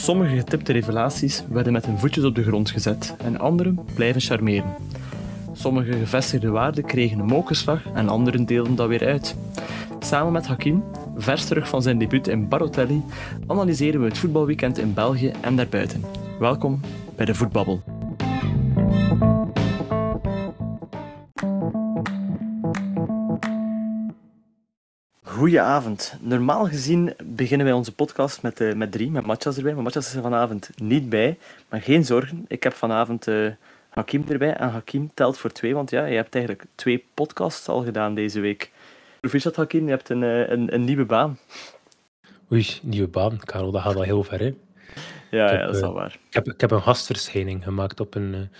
Sommige getipte revelaties werden met hun voetjes op de grond gezet en anderen blijven charmeren. Sommige gevestigde waarden kregen een mokerslag en anderen deelden dat weer uit. Samen met Hakim, vers terug van zijn debuut in Barotelli, analyseren we het voetbalweekend in België en daarbuiten. Welkom bij de Voetbabbel. Goedenavond. Normaal gezien beginnen wij onze podcast met, uh, met drie, met Matjas erbij. Maar Matjas is er vanavond niet bij. Maar geen zorgen, ik heb vanavond uh, Hakim erbij. En Hakim telt voor twee, want ja, je hebt eigenlijk twee podcasts al gedaan deze week. Proficiat Hakim, je hebt een, uh, een, een, nieuwe baan. Oei, nieuwe baan, Karel, dat gaat wel heel ver, hè? Ja, heb, ja dat is wel waar. Ik heb, ik heb een gastverschijning gemaakt op een,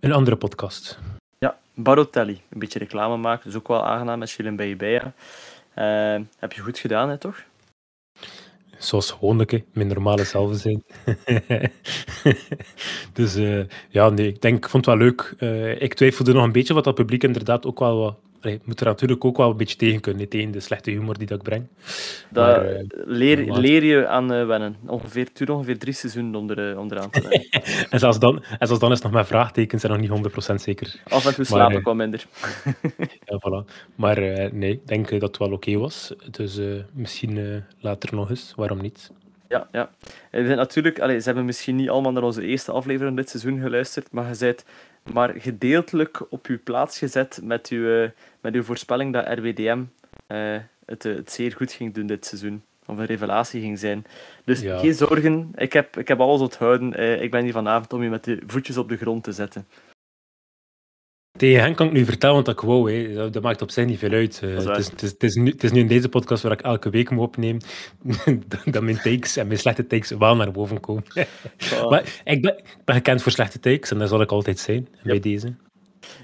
een andere podcast. Ja, Barotelli. Een beetje reclame maken, dat is ook wel aangenaam met Chillen bij je bij. Uh, heb je goed gedaan, hè, toch? Zoals gewoonlijk, mijn normale zelf zijn. dus uh, ja, nee, ik denk, ik vond het wel leuk. Uh, ik twijfelde nog een beetje wat dat publiek inderdaad ook wel wat je moet er natuurlijk ook wel een beetje tegen kunnen, tegen de slechte humor die dat ik breng. Dat maar, uh, leer, leer je aan uh, wennen. Ongeveer, het duurt ongeveer drie seizoenen onder, uh, onderaan en, zelfs dan, en zelfs dan is nog met vraagtekens en nog niet 100% zeker. Af en toe slaap ik wel minder. ja, voilà. Maar nee, ik denk dat het wel oké okay was. Dus misschien later nog eens, waarom niet? Ja, ja. En natuurlijk, allez, ze hebben misschien niet allemaal naar onze eerste aflevering dit seizoen geluisterd, maar je bent maar gedeeltelijk op uw plaats gezet met uw, met uw voorspelling dat RWDM uh, het, het zeer goed ging doen dit seizoen. Of een revelatie ging zijn. Dus ja. geen zorgen, ik heb, ik heb alles onthouden. Uh, ik ben hier vanavond om je met de voetjes op de grond te zetten. Tegen hen kan ik nu vertellen wat ik wou. Dat maakt op zich niet veel uit. Uh, het, is, het, is, het, is nu, het is nu in deze podcast waar ik elke week moet opneem dat mijn takes en mijn slechte takes wel naar boven komen. Oh. maar ik ben, ik ben, gekend voor slechte takes en dat zal ik altijd zijn yep. bij deze.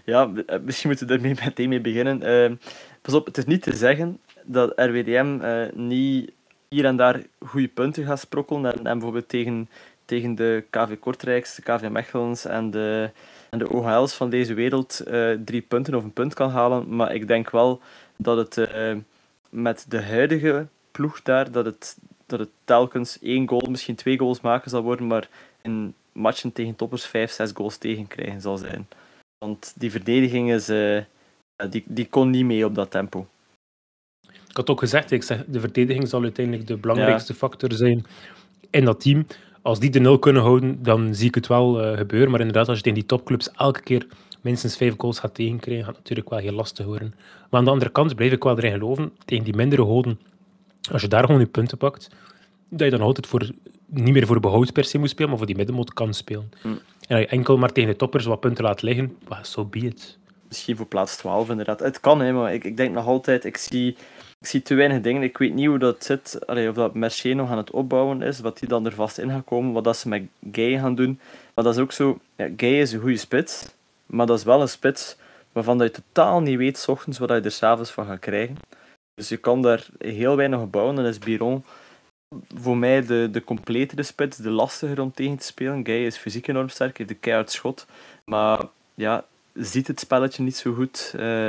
Ja, misschien moeten we ermee meteen mee beginnen. Uh, pas op, het is niet te zeggen dat RWDM uh, niet hier en daar goede punten gaat sprokkelen en, en bijvoorbeeld tegen, tegen de KV Kortrijks, de KV Mechelens en de en de OHL's van deze wereld uh, drie punten of een punt kan halen. Maar ik denk wel dat het uh, met de huidige ploeg daar, dat het, dat het telkens één goal, misschien twee goals maken zal worden, maar in matchen tegen toppers vijf, zes goals tegenkrijgen zal zijn. Want die verdediging is, uh, die, die kon niet mee op dat tempo. Ik had ook gezegd, ik zeg, de verdediging zal uiteindelijk de belangrijkste ja. factor zijn in dat team als die de nul kunnen houden, dan zie ik het wel uh, gebeuren. Maar inderdaad, als je tegen die topclubs elke keer minstens vijf goals gaat tegenkrijgen, gaat het natuurlijk wel heel lastig worden. Maar aan de andere kant blijf ik wel erin geloven, tegen die mindere hoden, als je daar gewoon je punten pakt, dat je dan altijd voor, niet meer voor behoud per se moet spelen, maar voor die middenmoot kan spelen. Mm. En als je enkel maar tegen de toppers wat punten laat liggen, zo so be it. Misschien voor plaats 12 inderdaad. Het kan, hè, maar ik, ik denk nog altijd, ik zie ik zie te weinig dingen. Ik weet niet hoe dat zit. Of dat Mercier nog aan het opbouwen is. Wat die dan er vast in gaat komen. Wat dat ze met Gay gaan doen. Maar dat is ook zo. Ja, Gay is een goede spits. Maar dat is wel een spits waarvan dat je totaal niet weet s ochtends wat je er s'avonds van gaat krijgen. Dus je kan daar heel weinig op bouwen. Dan is Biron voor mij de, de completere spits. De lastiger om tegen te spelen. Gay is fysiek enorm sterk. Heeft de keihard schot. Maar ja, ziet het spelletje niet zo goed. Uh,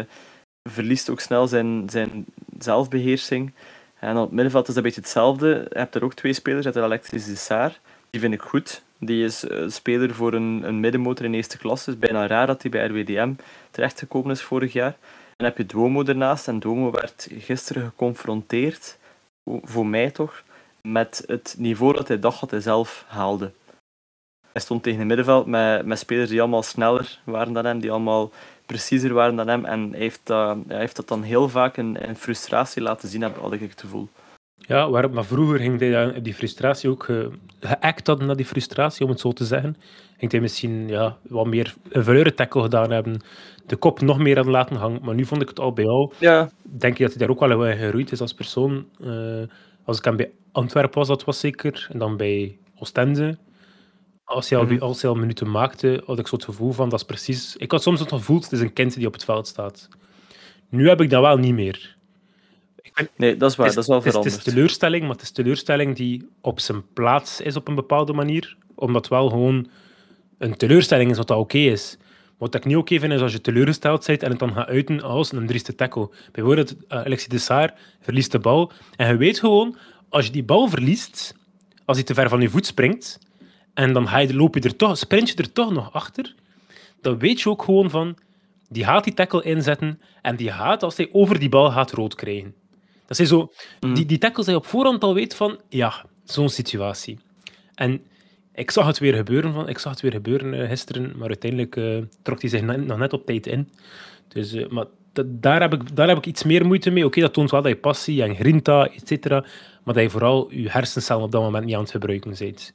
verliest ook snel zijn, zijn zelfbeheersing. En op het middenveld is dat een beetje hetzelfde. Je hebt er ook twee spelers, uit Alexis Dessart. Die vind ik goed. Die is uh, speler voor een, een middenmotor in eerste klasse. Het is bijna raar dat hij bij RWDM terechtgekomen is vorig jaar. En heb je Duomo ernaast. En Duomo werd gisteren geconfronteerd, voor mij toch, met het niveau dat hij dacht dat hij zelf haalde. Hij stond tegen het middenveld met, met spelers die allemaal sneller waren dan hem, die allemaal preciezer waren dan hem. En hij heeft, uh, hij heeft dat dan heel vaak in, in frustratie laten zien, heb, had ik het gevoel. Ja, waar, maar vroeger ging hij die frustratie ook ge, geact hadden naar die frustratie, om het zo te zeggen. Ging hij misschien ja, wat meer een tackle gedaan hebben, de kop nog meer aan laten hangen. Maar nu vond ik het al bij jou. Ja. Denk je dat hij daar ook wel in geroeid is als persoon? Uh, als ik hem bij Antwerpen was, dat was zeker. En dan bij Oostende. Als hij, al, mm als hij al minuten maakte, had ik zo het gevoel van, dat is precies... Ik had soms het gevoel, het is een kind die op het veld staat. Nu heb ik dat wel niet meer. Ben, nee, dat is waar, is, dat is wel veranderd. Het is teleurstelling, maar het is teleurstelling die op zijn plaats is op een bepaalde manier. Omdat wel gewoon een teleurstelling is wat dat oké is. Wat ik niet oké vind, is als je teleurgesteld bent en het dan gaat uiten als een drieste tackle. Bijvoorbeeld uh, Alexis de Saar verliest de bal. En je weet gewoon, als je die bal verliest als hij te ver van je voet springt, en dan ga je, loop je er toch, sprint je er toch nog achter, dan weet je ook gewoon van, die gaat die tackle inzetten en die gaat, als hij over die bal gaat, rood krijgen. Dat zijn zo, Mm. die, die tackles die je op voorhand al weet van, ja, zo'n situatie. En ik zag het weer gebeuren, van, ik zag het weer gebeuren eh, gisteren, maar uiteindelijk eh, trok hij zich net- nog net op tijd in. Dus, eh, maar daar, heb ik, daar heb ik iets meer moeite mee. Oké, dat toont wel dat je passie en grinta, et cetera, maar dat je vooral je hersencellen op dat moment niet aan het gebruiken bent.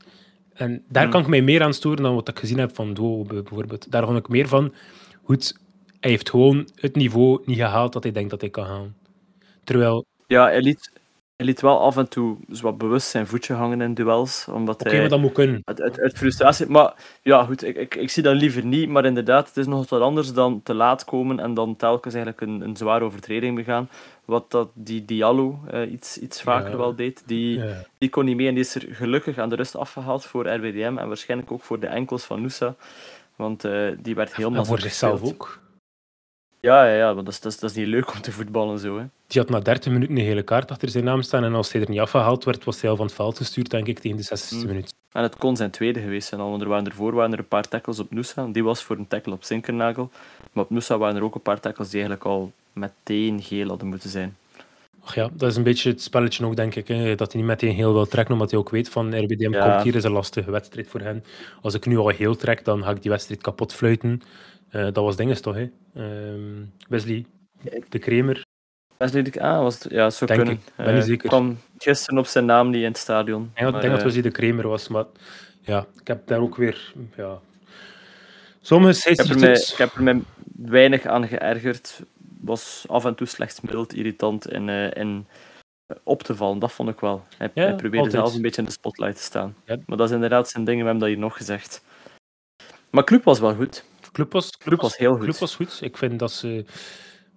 En daar Hmm. kan ik mij meer aan storen dan wat ik gezien heb van Duo bijvoorbeeld. Daar vond ik meer van, goed, hij heeft gewoon het niveau niet gehaald dat hij denkt dat hij kan halen. Terwijl, Ja, hij liet, hij liet wel af en toe wat bewust zijn voetje hangen in duels. Omdat oké, maar dat moet kunnen. Uit, uit, uit frustratie. Maar ja, goed, ik, ik, ik zie dat liever niet. Maar inderdaad, het is nog wat anders dan te laat komen en dan telkens eigenlijk een, een zware overtreding begaan. Wat dat die Diallo eh, iets, iets vaker Ja. wel deed. Die, Ja. die kon niet mee en die is er gelukkig aan de rust afgehaald voor RWDM en waarschijnlijk ook voor de enkels van Nusa. Want eh, die werd helemaal En voor zichzelf ook. Ja, ja, ja, want dat is, dat, is, dat is niet leuk om te voetballen zo. Hè. Die had na 30 minuten een hele kaart achter zijn naam staan en als hij er niet afgehaald werd, was hij al van het veld gestuurd, denk ik, tegen de 60 Mm. minuut. En het kon zijn tweede geweest zijn, al, want er waren ervoor waren er een paar tackles op Nusa. Die was voor een tackle op Zinkernagel. Maar op Nusa waren er ook een paar tackles die eigenlijk al meteen geel hadden moeten zijn. Ach ja, dat is een beetje het spelletje ook, denk ik. Hè, dat hij niet meteen heel wil trekken, omdat hij ook weet van RBDM Ja. komt hier, is een lastige wedstrijd voor hen. Als ik nu al heel trek, dan ga ik die wedstrijd kapot fluiten. Eh, dat was dinges toch, hè? Ehm, Wesley de Kremer. Wesley de Ah, was het? Ja, het zou Denk kunnen. ik. Ben niet Eh, kwam gisteren op zijn naam niet in het stadion. Ja, ik denk dat eh, Wesley de Kremer was, maar ja, ik heb daar ook weer... Ja. Sommige ik, heb er mij, ik heb er mij weinig aan geërgerd. Was af en toe slechts mild irritant in, eh, in op te vallen. Dat vond ik wel. Hij, Ja, hij probeerde altijd. zelf een beetje in de spotlight te staan. Ja. Maar dat is inderdaad zijn dingen, we hebben dat hier nog gezegd. Maar Club was wel goed. Club was, Club was heel goed. Club was goed. Ik vind dat ze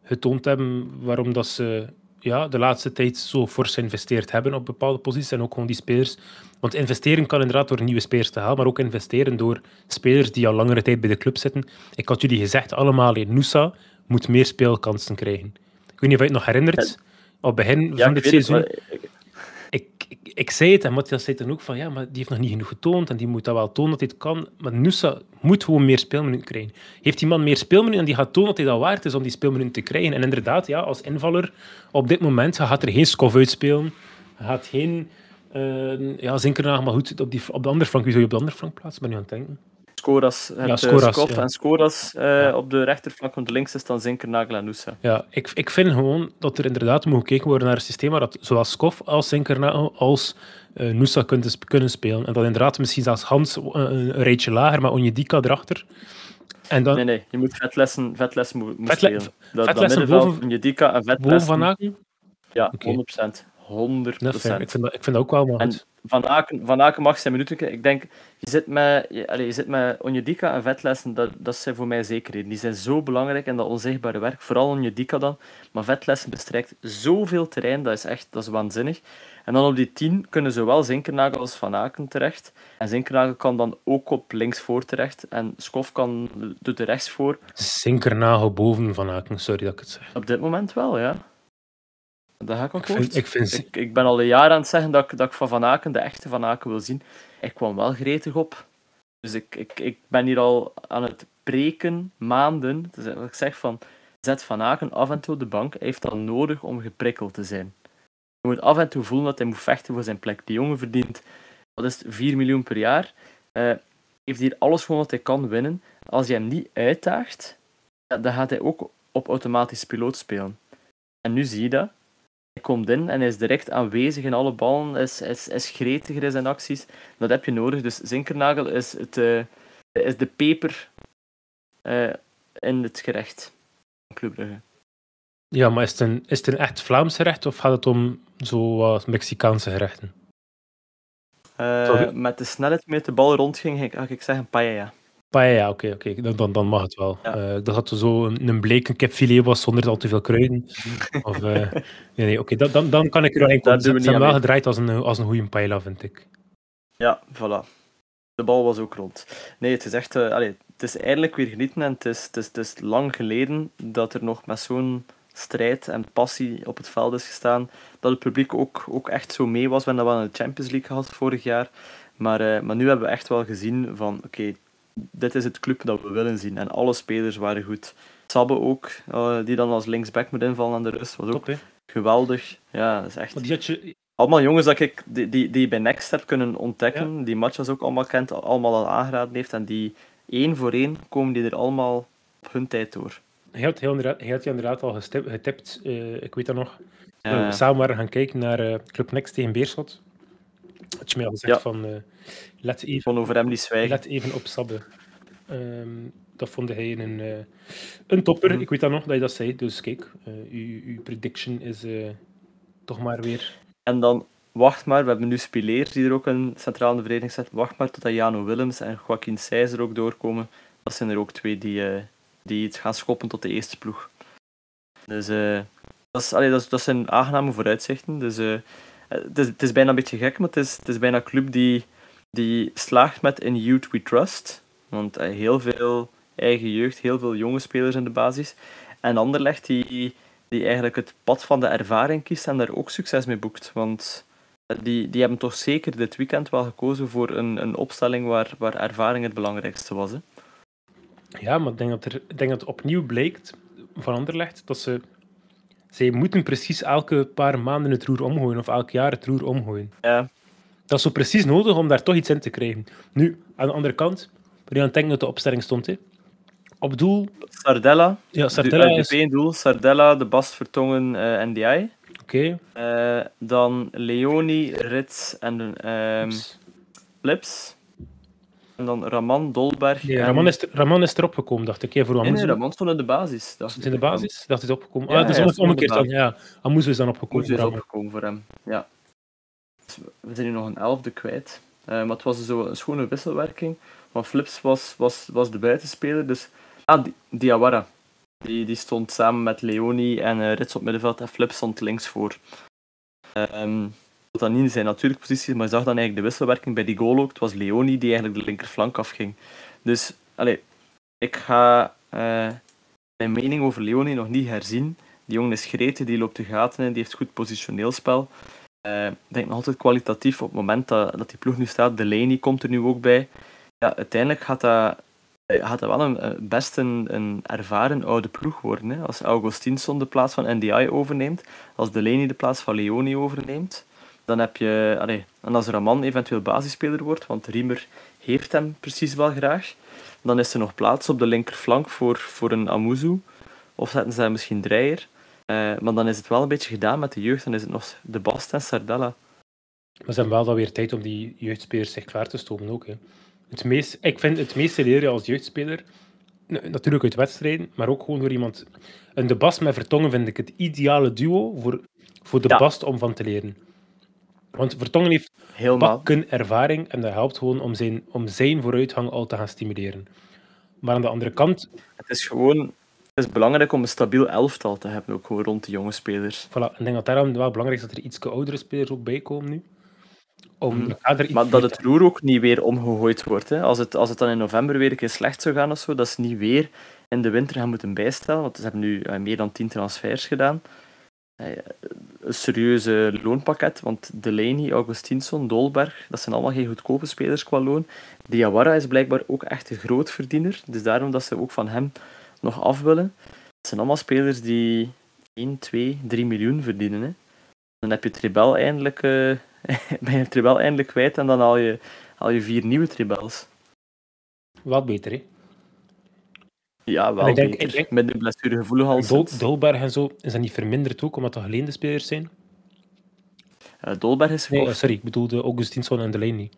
getoond hebben waarom dat ze ja, de laatste tijd zo fors geïnvesteerd hebben op bepaalde posities en ook gewoon die spelers. Want investeren kan inderdaad door nieuwe spelers te halen, maar ook investeren door spelers die al langere tijd bij de club zitten. Ik had jullie gezegd allemaal, hè, Nusa moet meer speelkansen krijgen. Ik weet niet of je het nog herinnert. Op het begin Ja, van dit het, seizoen maar ik- ik, zei het en Matthias zei dan ook van ja, maar die heeft nog niet genoeg getoond en die moet dat wel tonen dat hij het kan. Maar Nusa moet gewoon meer speelminuten krijgen. Heeft die man meer speelminuten en die gaat tonen dat hij dat waard is om die speelminuten te krijgen. En inderdaad, ja, als invaller op dit moment hij gaat er geen Skof uitspelen. Hij gaat geen uh, ja, Zinkernaag, maar goed, op, die, op de andere flank, wie zou je op de andere flank plaatsen? Ben je aan het denken? Scoras, het, Ja, eh, Scoras, ja. en Scoras eh, Ja. op de rechterflank, want de linkse staan Zinkernagel en Nusa. Ja, ik, ik vind gewoon dat er inderdaad moet gekeken worden naar een systeem waar dat zowel Skof als Zinkernagel als eh Nusa kunnen, kunnen spelen. En dat inderdaad misschien zelfs Hans eh, een, rijtje lager, maar Onjedika erachter. En dan Nee, nee, je moet vetlessen, vetlessen moet, moet Vetle- spelen. Dat, Vetlessen boven- boven, Jedika en boven vetlessen. Van Aken. Ja, Oké. 100%. 100%. Nee, fair. ik, vind dat, ik vind dat ook wel maar En goed. Van Aken, Van Aken mag zijn minuten. Ik denk, je zit met, je, allee, je zit met Onjedika en vetlessen, dat, dat zijn voor mij zekerheden. Die zijn zo belangrijk in dat onzichtbare werk. Vooral Onjedika dan. Maar vetlessen bestrijkt zoveel terrein, dat is echt dat is waanzinnig. En dan op die 10 kunnen zowel Zinkernagel als Van Aken terecht. En Zinkernagel kan dan ook op links voor terecht. En Skof kan, doet er rechts voor. Zinkernagel boven Van Aken, sorry dat ik het zeg. Op dit moment wel, ja. Dat ga ik Ik akkoord. vind, ik vind Ik, ik ben al een jaar aan het zeggen dat ik, dat ik van Van Aken, de echte Van Aken, wil zien. Ik kwam wel gretig op. Dus ik, ik, ik ben hier al aan het preken, maanden. Dus ik zeg van, zet Van Aken af en toe de bank. Hij heeft dat nodig om geprikkeld te zijn. Je moet af en toe voelen dat hij moet vechten voor zijn plek. Die jongen verdient, wat is het, 4 miljoen per jaar. Eh, heeft hier alles gewoon wat hij kan winnen. Als je hem niet uitdaagt, dan gaat hij ook op automatisch piloot spelen. En nu zie je dat. Hij komt in en hij is direct aanwezig in alle ballen, is, is, is gretiger in zijn acties. Dat heb je nodig. Dus Zinkernagel is, het, eh, is de peper eh, in het gerecht van Club Brugge. Ja, maar is het, een, is het een echt Vlaams gerecht of gaat het om zo wat Mexicaanse gerechten? Eh, met de snelheid met de bal rondging, ging ik, ga ik zeggen paella. Paella, oké, oké, dan, dan, dan mag het wel. Ja. Eh, dat het zo een, een bleke kipfilet was zonder al te veel kruiden. of, eh, nee, nee, oké, dan, dan, dan kan ik er wel in komen. Ze hebben wel gedraaid als een, als een goede paella, vind ik. Ja, voilà. De bal was ook rond. Nee, het is echt... allee, het is eindelijk weer genieten en het is, het, is, het is lang geleden dat er nog met zo'n strijd en passie op het veld is gestaan. Dat het publiek ook, ook echt zo mee was. We hebben dat wel in de Champions League gehad vorig jaar. Maar, uh, maar nu hebben we echt wel gezien van oké, dit is het club dat we willen zien. En alle spelers waren goed. Sabbe ook, uh, die dan als linksback moet invallen aan de rust, was ook Top, geweldig. Ja, dat is echt... die had je... Allemaal jongens dat ik, die, die, die bij Next heb kunnen ontdekken, ja. die matches ook allemaal kent, allemaal al aangeraden heeft. En die één voor één komen die er allemaal op hun tijd door. Hij had, hij had je inderdaad al getipt, uh, ik weet dat nog. We samen waren gaan kijken naar uh, Club Next tegen Beerschot. Had je mij al gezegd ja. van, uh, let, even, over hem niet zwijgen. let even op Sabbe. Um, dat vond hij een, uh, een topper. Mm. Ik weet dat nog dat je dat zei. Dus kijk, uh, uw, prediction is toch maar weer. En dan wacht maar, we hebben nu Spileer die er ook een de vereniging zet. Wacht maar tot Jano Willems en Joaquin Seijs er ook doorkomen. Dat zijn er ook twee die, die het gaan schoppen tot de eerste ploeg. Dus dat, is, allee, dat, is, dat zijn aangename vooruitzichten. Dus het is, het, is, bijna een beetje gek, maar het is, het is bijna een club die, die slaagt met In Youth We Trust. Want heel veel eigen jeugd, heel veel jonge spelers in de basis. En Anderlecht die, die eigenlijk het pad van de ervaring kiest en daar ook succes mee boekt. Want die, die hebben toch zeker dit weekend wel gekozen voor een, een opstelling waar, waar ervaring het belangrijkste was. Hè? Ja, maar ik denk dat, er, denk dat opnieuw blijkt van Anderlecht dat ze... Zij moeten precies elke paar maanden het roer omgooien of elk jaar het roer omgooien. Ja. Dat is zo precies nodig om daar toch iets in te krijgen. Nu, aan de andere kant, ben je aan het denken dat de opstelling stond. Hè? Op doel? Sardella. Ja, Sardella de, is... doel. Sardella, de Bast Vertongen, uh, NDI. Oké. Okay. Uh, dan Leoni, Rits en um, Flips. En dan Raman, Dolberg. En... Raman, is, Raman is erop gekomen, dacht ik. voor nee, nee, Raman stond in de basis. Dacht stond in de basis? Hij is opgekomen. Ja, ah, dat is omgekeerd dan. Ja, Amuzu is dan opgekomen. Amuzu is opgekomen voor hem, ja. We zijn nu nog een elfde kwijt. Uh, maar het was zo een schone wisselwerking. Want Flips was, was, was de buitenspeler, dus Ah, Diawara. Die, die stond samen met Leoni en uh, Rits op middenveld en Flip stond links voor. Um, dat dan niet in zijn natuurlijke positie, maar je zag dan eigenlijk de wisselwerking bij die goal ook. Het was Leoni die eigenlijk de linkerflank afging. Dus, allez, ik ga uh, mijn mening over Leoni nog niet herzien. Die jongen is gretig, die loopt de gaten in, die heeft goed positioneel spel. Uh, ik denk nog altijd kwalitatief op het moment dat, dat die ploeg nu staat. Delaney komt er nu ook bij. Ja, uiteindelijk gaat dat gaat dat wel een, best een, ervaren oude ploeg worden. Hè? Als Augustinsson de plaats van NDI overneemt, als Delaney de plaats van Leoni overneemt, dan heb je... Allez, en als Raman eventueel basisspeler wordt, want Riemer heeft hem precies wel graag, dan is er nog plaats op de linkerflank voor, voor een Amuzu. Of zetten ze misschien Dreyer. Uh, maar dan is het wel een beetje gedaan met de jeugd. Dan is het nog de Bast en Sardella. Maar ze hebben wel weer tijd om die jeugdspelers zich klaar te stomen ook. Hè. Het meest, ik vind het meeste leren als jeugdspeler, natuurlijk uit wedstrijden, maar ook gewoon door iemand. Een de Bast met Vertongen vind ik het ideale duo voor, voor de ja. Bast om van te leren. Want Vertongen heeft Helemaal. bakken ervaring en dat helpt gewoon om zijn, om zijn vooruitgang al te gaan stimuleren. Maar aan de andere kant... Het is gewoon het is belangrijk om een stabiel elftal te hebben, ook gewoon rond de jonge spelers. Voilà. Ik denk dat daarom wel belangrijk is dat er iets oudere spelers ook bij komen nu. Om mhm. maar dat het roer ook niet weer omgegooid wordt. Hè. Als, het, als het dan in november weer een keer slecht zou gaan of zo, dat is niet weer in de winter gaan moeten bijstellen. Want ze hebben nu uh, meer dan 10 transfers gedaan. Serieuze loonpakket, want Delaney, Augustinsson, Dolberg, dat zijn allemaal geen goedkope spelers qua loon. Diawara is blijkbaar ook echt een groot verdiener, dus daarom dat ze ook van hem nog af willen. Het zijn allemaal spelers die 1, 2, 3 miljoen verdienen. Hè. Dan heb je Tribel eindelijk... Uh, ben je Tribel eindelijk kwijt en dan haal je, haal je vier nieuwe Tribels. Wat beter, hè? Ja, wel ik denk. Ik denk, Met de blessuregevoelig al Dol, Dolberg en zo, is dat niet verminderd ook, omdat dat geleende spelers zijn? Uh, Dolberg is nee, sorry, ik bedoelde Augustinsson en Delaney.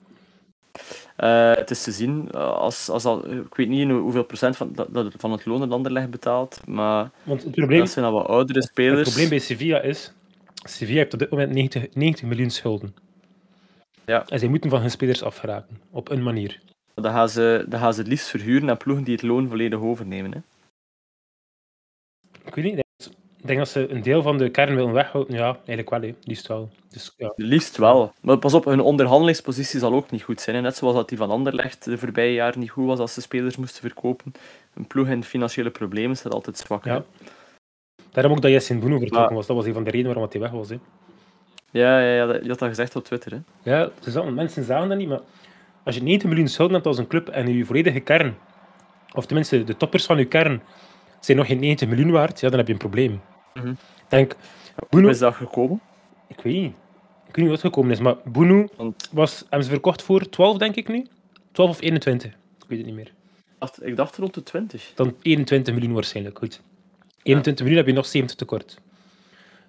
Uh, het is te zien, als, als al, ik weet niet hoeveel procent van, dat, van het loon een ander legt betaald, maar Want het probleem, dat zijn al wat oudere spelers. Het probleem bij Sevilla is, Sevilla heeft op dit moment 90, 90 miljoen schulden. Ja. En zij moeten van hun spelers afgeraken, op een manier. Dan gaan ze, dan gaan ze het liefst verhuren aan ploegen die het loon volledig overnemen. Hè? Ik weet niet, ik denk dat ze een deel van de kern willen weghouden. Ja, eigenlijk wel, hè. liefst wel. Dus, ja. Liefst wel. Maar pas op, hun onderhandelingspositie zal ook niet goed zijn. Hè. Net zoals dat die van Anderlecht de voorbije jaren niet goed was als ze spelers moesten verkopen. Een ploeg in financiële problemen staat altijd zwak. Ja. Daarom ook dat Jessin Boeno vertrokken was. Dat was een van de redenen waarom hij weg was. Hè. Ja, ja, ja, je had dat gezegd op Twitter. Hè? Ja, dus dat, mensen zagen dat niet, maar als je 90 miljoen schulden hebt als een club en je volledige kern, of tenminste de toppers van je kern, zijn nog geen 90 miljoen waard, ja, dan heb je een probleem. Mhm. Denk, Hoe is dat gekomen? Ik weet niet. Ik weet niet wat het gekomen is, maar Want was, hebben ze verkocht voor 12, denk ik nu? 12 of 21? Ik weet het niet meer. ik dacht, ik dacht rond de 20. Dan 21 miljoen waarschijnlijk, goed. 21 miljoen heb je nog 70 tekort.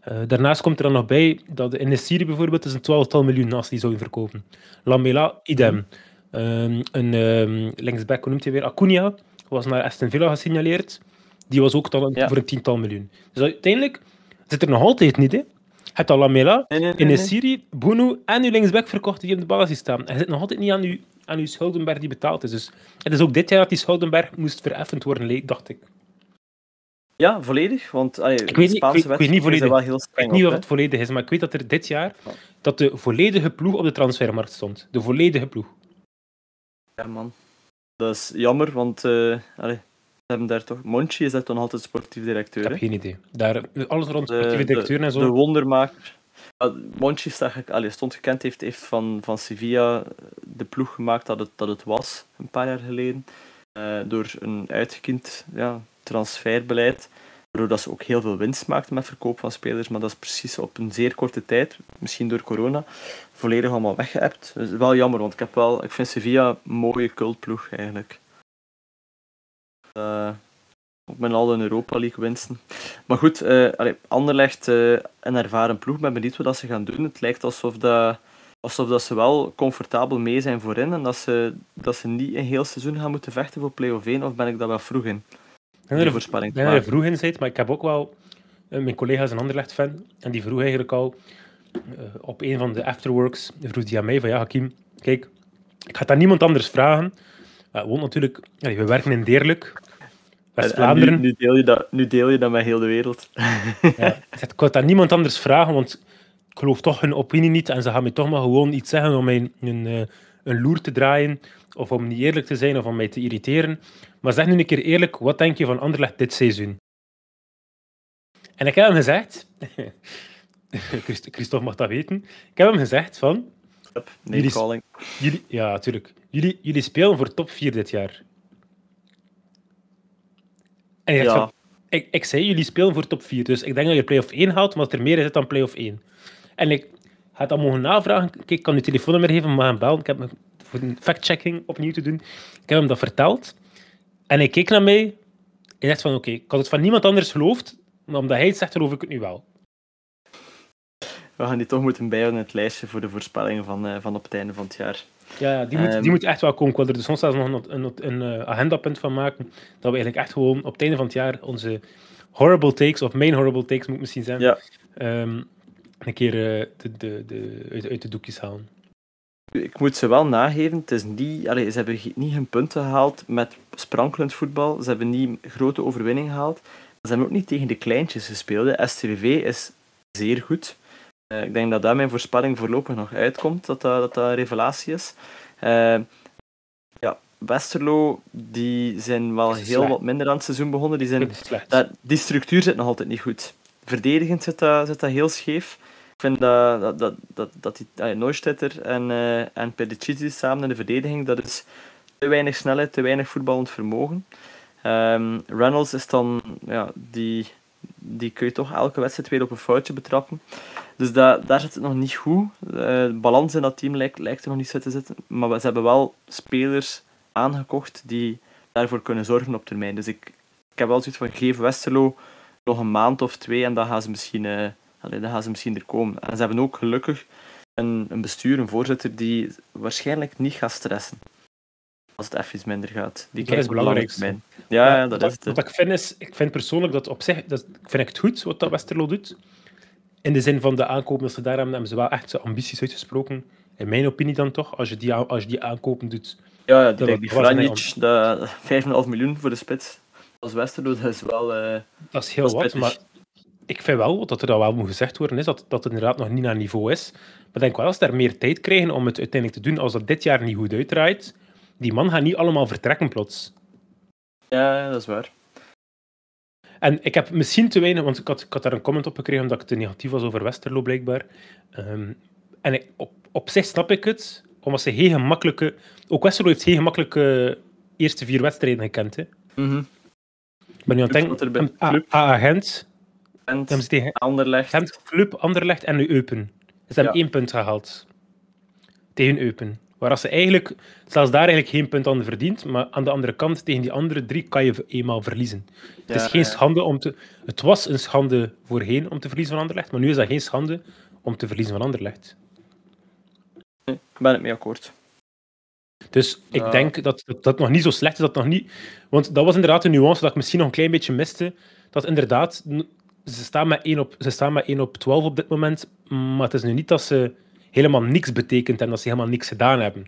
Eh, daarnaast komt er dan nog bij dat in de Syrië bijvoorbeeld is een 12 miljoen als die zouden verkopen. Lamela, idem. Ehm, een ehm, linksback, hoe noemt hij weer? Acuna was naar Aston Villa gesignaleerd. Die was ook dan Ja. voor een tiental miljoen. Dus uiteindelijk zit er nog altijd niet, hè? Je hebt al Lamela, Nee, nee, nee, in de. Syrië, Boenu en uw linksback verkocht die op de basis staan. Hij zit nog altijd niet aan uw, aan uw Schuldenberg die betaald is. Dus het is ook dit jaar dat die Schuldenberg moest vereffend worden, dacht ik. Ja, volledig. Want allee, Ik weet niet- de Spaanse ik weet- ik weet niet volledig. wel heel Ik streng weet niet of het volledig is, maar ik weet dat er dit jaar dat de volledige ploeg op de transfermarkt stond. De volledige ploeg. Ja, man. Dat is jammer, want eh, allee, ze hebben daar toch... Monchi is daar dan altijd sportief Ik directeur, heb hè? geen idee. Daar, alles rond sportieve directeuren en zo. De wondermaker. Ah, Monchi stond gekend, heeft, heeft van, van Sevilla de ploeg gemaakt dat het, dat het was, een paar jaar geleden. Eh, door een uitgekiend ja, transferbeleid. Waardoor dat ze ook heel veel winst maakten met verkoop van spelers. Maar dat is precies op een zeer korte tijd, misschien door corona, volledig allemaal weggeëpt. Dus wel jammer, want ik, heb wel, ik vind Sevilla een mooie cultploeg eigenlijk. Eh, ook met al Europa League winsten. Maar goed, eh allee, Anderlecht, eh, een ervaren ploeg, ben benieuwd wat dat ze gaan doen. Het lijkt alsof, dat, alsof dat ze wel comfortabel mee zijn voorin en dat ze, dat ze niet een heel seizoen gaan moeten vechten voor play-off 1, of ben ik daar wel vroeg in? Dat er- voorspelling ik dat vroeg in zit, maar ik heb ook wel... eh, mijn collega is een Anderlecht-fan en die vroeg eigenlijk al eh, op een van de afterworks, vroeg die aan mij van ja, Hakim, kijk, ik ga het aan niemand anders vragen. Uh, woont natuurlijk... we werken in Deerlijk, En- en West-Vlaanderen. Nu, nu, deel je dat, nu deel je dat met heel de wereld. Ja, ik wil het aan niemand anders vragen, want ik geloof toch hun opinie niet en ze gaan mij toch maar gewoon iets zeggen om mij een, eh, een loer te draaien of om niet eerlijk te zijn of om mij te irriteren. Maar zeg nu een keer eerlijk, wat denk je van Anderlecht dit seizoen? En ik heb hem gezegd, Christ- Christophe mag dat weten, ik heb hem gezegd van, Nee, Jullie- calling. jullie, ja natuurlijk, jullie, jullie spelen voor top 4 dit jaar. En Ja. van, ik, ik zei, jullie spelen voor top 4, dus ik denk dat je play-off 1 haalt, maar dat er meer is dan play-off 1. En ik ga dat mogen navragen. Kijk, ik kan je telefoonnummer geven, maar hem bellen. Ik heb hem voor een fact-checking opnieuw te doen. Ik heb hem dat verteld. En hij keek naar mij en zegt van, oké, ik had het van niemand anders geloofd, maar omdat hij het zegt, geloof ik het nu wel. We gaan die toch moeten bijhouden in het lijstje voor de voorspellingen van, eh, van op het einde van het jaar. Ja, die, moet, Ehm. die moet echt wel komen. Ik wil er dus soms zelfs nog een, een, een eh, agendapunt van maken. Dat we eigenlijk echt gewoon op het einde van het jaar onze horrible takes, of main horrible takes moet misschien zijn, Ja. ehm, een keer eh, de, de, de, uit, uit de doekjes halen. Ik moet ze wel nageven, het is niet, allee, ze hebben niet hun punten gehaald met sprankelend voetbal. Ze hebben niet grote overwinning gehaald. Ze hebben ook niet tegen de kleintjes gespeeld. STVV is zeer goed. Eh, ik denk dat daar mijn voorspelling voorlopig nog uitkomt, dat dat, dat, dat een revelatie is. Eh, ja, Westerlo, die zijn wel heel slecht. wat minder aan het seizoen begonnen. Die, zijn, dat, die structuur zit nog altijd niet goed. Verdedigend zit dat, zit dat heel scheef. Vind dat, dat, dat, dat, dat die uh, Neustetter en, eh en Pedicizzi samen in de verdediging, dat is te weinig snelheid, te weinig voetballend vermogen. Ehm, Reynolds is dan, ja, die, die kun je toch elke wedstrijd weer op een foutje betrappen. Dus da, daar zit het nog niet goed. Eh, balans in dat team lijkt, lijkt er nog niet zo te zitten. Maar ze hebben wel spelers aangekocht die daarvoor kunnen zorgen op termijn. Dus ik, ik heb wel zoiets van, geef Westerlo nog een maand of twee en dan gaan ze misschien, eh, allee, dan gaan ze misschien er komen. En ze hebben ook gelukkig een, een bestuur, een voorzitter, die waarschijnlijk niet gaat stressen. Als het even iets minder gaat. Die Dat is de belangrijk. Ja, ja, dat wat, is het. Wat ik vind is, ik vind persoonlijk dat op zich, dat vind ik het goed wat dat Westerlo doet. In de zin van de aankopen dat ze daar hebben, hebben ze wel echt zo ambities uitgesproken. In mijn opinie dan toch, als je die, als je die aankopen doet. Ja, ja die, die dat 5,5 miljoen voor de spits. Als Westerlo, dat is wel... eh, Dat is heel wat, pittig. maar ik vind wel, dat er dan wel moet gezegd worden, is dat, dat het inderdaad nog niet naar niveau is. Maar ik denk wel, als ze daar meer tijd krijgen om het uiteindelijk te doen, als dat dit jaar niet goed uitdraait, die man gaat niet allemaal vertrekken plots. ja, dat is waar. En ik heb misschien te weinig, want ik had, ik had daar een comment op gekregen omdat ik te negatief was over Westerlo, blijkbaar. Ehm, en op, op zich snap ik het, omdat ze heel gemakkelijke... Ook Westerlo heeft heel gemakkelijke eerste vier wedstrijden gekend. Hè. Mhm. Ik ben nu aan het denken... erbij. Gent, ze tegen Anderlecht. Gent, Club, Anderlecht en nu Eupen. Ze hebben Ja. één punt gehaald. Tegen Eupen. Waar als ze eigenlijk, zelfs daar eigenlijk geen punt aan verdiend, maar aan de andere kant, tegen die andere drie kan je eenmaal verliezen. het is geen schande om te... Het was een schande voorheen om te verliezen van Anderlecht, maar nu is dat geen schande om te verliezen van Anderlecht. Ik ben het mee akkoord. Dus ik Ja. denk dat, dat dat nog niet zo slecht is. Dat nog niet, want dat was inderdaad een nuance dat ik misschien nog een klein beetje miste. Dat inderdaad, ze staan met 1 op, ze staan met 1 op 12 op dit moment, maar het is nu niet dat ze helemaal niks betekent en dat ze helemaal niks gedaan hebben.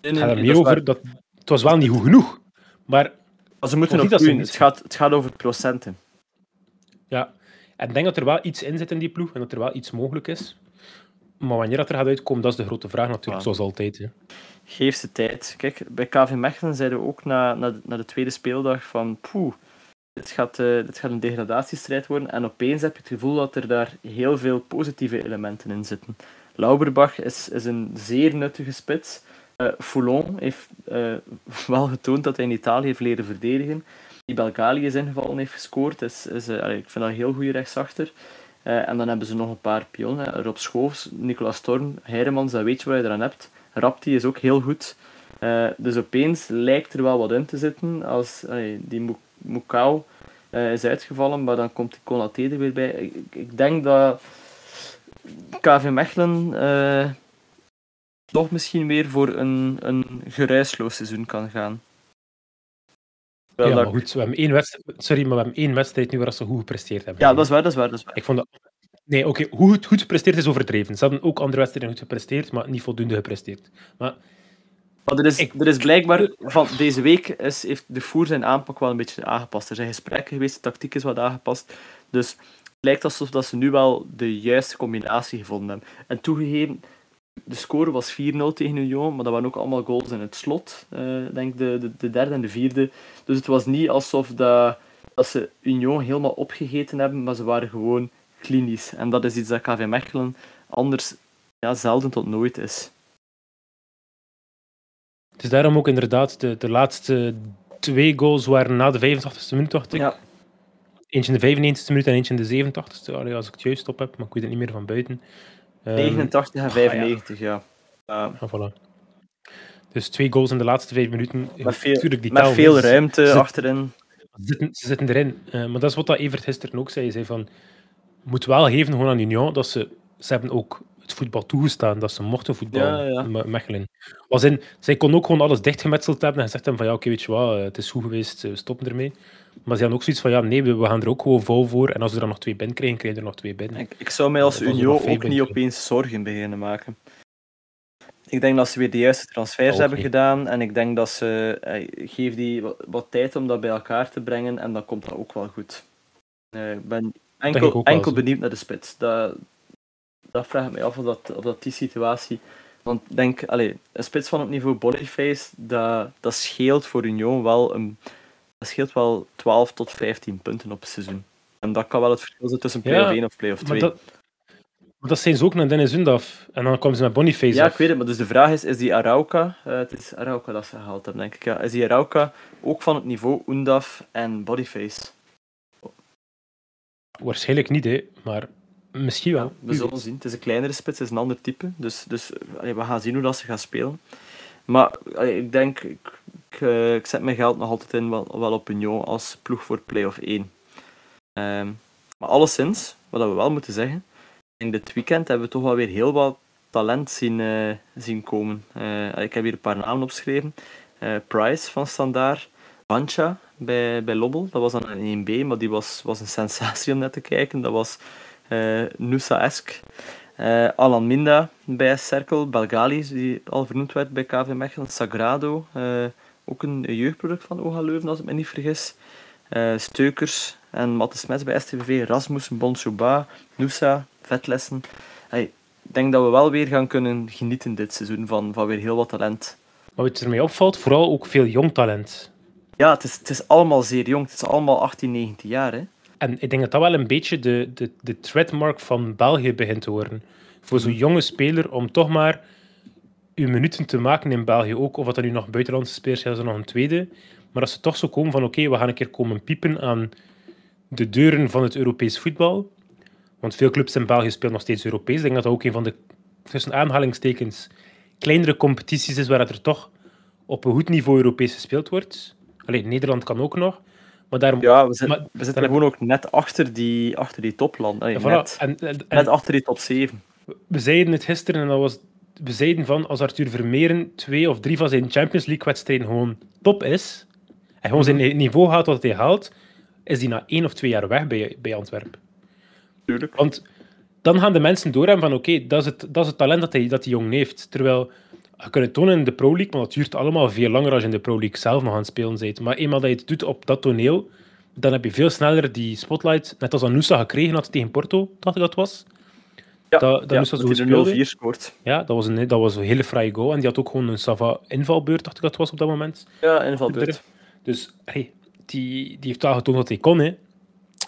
Nee, Het gaat er meer over dat het was wel niet goed genoeg. Maar Maar ze moeten nog niet dat ze groeien. niet- Het gaat, het gaat over procenten. ja, en ik denk dat er wel iets in zit in die ploeg en dat er wel iets mogelijk is. Maar wanneer dat er gaat uitkomen, dat is de grote vraag natuurlijk, Ja. zoals altijd. Hè. Geef ze tijd. Kijk, bij KV Mechelen zeiden we ook na, na, de, na de tweede speeldag van poeh, dit gaat, eh, gaat een degradatiestrijd worden. En opeens heb je het gevoel dat er daar heel veel positieve elementen in zitten. Lauberbach is, is een zeer nuttige spits. Eh Foulon heeft eh, wel getoond dat hij in Italië heeft leren verdedigen. Die Belgali is ingevallen, heeft gescoord. Is, ik vind dat een heel goede rechtsachter. En dan hebben ze nog een paar pionnen. Rob Schoofs, Nicolas Storm, Heiremans, dat weet je wat je eraan hebt. Rapti is ook heel goed. Dus opeens lijkt er wel wat in te zitten. Als die Mou- Moukau eh, is uitgevallen, maar dan komt die Konaté er weer bij. Ik, ik- denk dat KV Mechelen eh, toch misschien weer voor een, een geruisloos seizoen kan gaan. Terwijl Ja, dat goed, we hebben één wedstrijd, sorry, maar we hebben één wedstrijd nu waar ze goed gepresteerd hebben. ja, dat is waar, dat is waar. Dat is waar. Ik vond dat... Nee, oké, hoe goed, goed gepresteerd is overdreven. Ze hadden ook andere wedstrijden goed gepresteerd, maar niet voldoende gepresteerd. Maar Maar er is, Ik- er is blijkbaar, van deze week is, heeft de voer zijn aanpak wel een beetje aangepast. Er zijn gesprekken geweest, de tactiek is wat aangepast. Dus het lijkt alsof dat ze nu wel de juiste combinatie gevonden hebben. En toegegeven, de score was 4-0 tegen Union, maar dat waren ook allemaal goals in het slot. Ik denk de, de, de derde en de vierde. Dus het was niet alsof dat, dat ze Union helemaal opgegeten hebben, maar ze waren gewoon klinisch. En dat is iets dat KV Mechelen anders ja, zelden tot nooit is. Het is daarom ook inderdaad, de, de laatste twee goals waren na de 85e minuut, dacht ik. Ja. Eentje in de 95e minuut en eentje in de 87e, Allee, als ik het juist op heb, maar ik weet het niet meer van buiten. Ehm, 89 en ah, 95, ja. Ja, ah, voilà. Dus twee goals in de laatste vijf minuten. Met veel, die met veel ruimte achterin. Ze zitten, ze zitten erin. Eh, maar dat is wat dat Evert gisteren ook zei. Hij zei van, moet wel geven gewoon aan Union dat ze, ze hebben ook het voetbal toegestaan, dat ze mochten voetballen, Ja, ja. Me- Mechelen. Was in, zij kon ook gewoon alles dichtgemetseld hebben en gezegd hebben van, ja, oké, weet je wat, eh, het is goed geweest, eh, stoppen ermee. Maar ze hadden ook zoiets van, ja, nee, we, we gaan er ook gewoon vol voor. En als we er nog twee binnen krijgen, krijgen we er nog twee binnen. Ik, ik zou mij als veel ook niet opeens zorgen beginnen maken. Ik denk dat ze weer de juiste transfers Ook hebben niet. gedaan. En ik denk dat ze... eh, geef die wat, wat tijd om dat bij elkaar te brengen. En dan komt dat ook wel goed. Eh, Ik ben enkel, enkel benieuwd naar de spits. Dat, dat vraag ik me af of dat, of dat die situatie... Want denk, allee, een spits van het niveau Boniface, dat, dat scheelt voor Union wel een, dat scheelt wel 12 tot 15 punten op het seizoen. En dat kan wel het verschil zijn tussen play-off Ja, 1 of play-off Maar 2. dat, maar dat zijn ze ook naar Dennis Zundaf. En dan komen ze met Boniface Ja, af. ik weet het, maar dus de vraag is, is die Arauca, eh, het is Arauca dat ze gehaald hebben, denk ik, ja, is die Arauca ook van het niveau Undaf en Bodyface? Waarschijnlijk niet, hè. Maar misschien wel. Ja, we zullen zien. Het is een kleinere spits, het is een ander type, dus, dus allee, we gaan zien hoe dat ze gaan spelen. Maar allee, ik denk, ik, ik, eh, ik zet mijn geld nog altijd in wel, wel op Union als ploeg voor play-off 1. Ehm, maar alleszins, wat we wel moeten zeggen, in dit weekend hebben we toch wel weer heel wat talent zien, eh, zien komen. Eh, ik heb hier een paar namen opgeschreven. Price van Standaard, Bancha bij, bij Lobbel, dat was dan een 1B, maar die was, was een sensatie om net te kijken. Dat was Nusa-esk. Eh, Alan Minda bij Cerkel, Belgali, die al vernoemd werd bij KV Mechelen, Sagrado, eh, ook een jeugdproduct van OHA Leuven, als ik me niet vergis. Eh, Steukers en Matte Smets bij STVV, Rasmussen, Bonsuba, Nusa, Vetlessen. Hey, ik denk dat we wel weer gaan kunnen genieten dit seizoen van, van weer heel wat talent. Maar wat er mij opvalt, vooral ook veel jong talent. Ja, het is, het is allemaal zeer jong. Het is allemaal 18, 19 jaar. Hè? En ik denk dat dat wel een beetje de, de, de trademark van België begint te worden. Voor zo'n jonge speler om toch maar uw minuten te maken in België ook. Of dat er nu nog buitenlandse spelers zijn, is nog een tweede. Maar als ze toch zo komen van oké, we gaan een keer komen piepen aan de deuren van het Europees voetbal. Want veel clubs in België spelen nog steeds Europees. Ik denk dat dat ook een van de, tussen aanhalingstekens, kleinere competities is waar er toch op een goed niveau Europees gespeeld wordt. Alleen Nederland kan ook nog. Maar daarom, ja, we, zitten, we zitten gewoon ook net achter die, achter die topland. net, en, net achter die top 7. We zeiden het gisteren en dat was we zeiden van als Arthur Vermeeren twee of drie van zijn Champions League wedstrijden gewoon top is en gewoon zijn mhm. niveau haalt wat hij haalt, is hij na één of twee jaar weg bij, bij Antwerpen. Tuurlijk. Want dan gaan de mensen doorhebben van oké, dat, is het, dat is het talent dat, hij, dat die jongen heeft. Terwijl je kunt het tonen in de Pro League, maar dat duurt allemaal veel langer als je in de Pro League zelf nog aan het spelen bent. Maar eenmaal dat je het doet op dat toneel, dan heb je veel sneller die spotlight, net als Anousa gekregen had tegen Porto, dacht ik dat was. Ja, dat, dat ja, dat 0-4 scoort. Ja, dat was, een, dat was een hele vrije goal. En die had ook gewoon een Sava invalbeurt, dacht ik dat was op dat moment. Ja, invalbeurt. Dus hey, die, die heeft al getoond dat hij kon. Hè.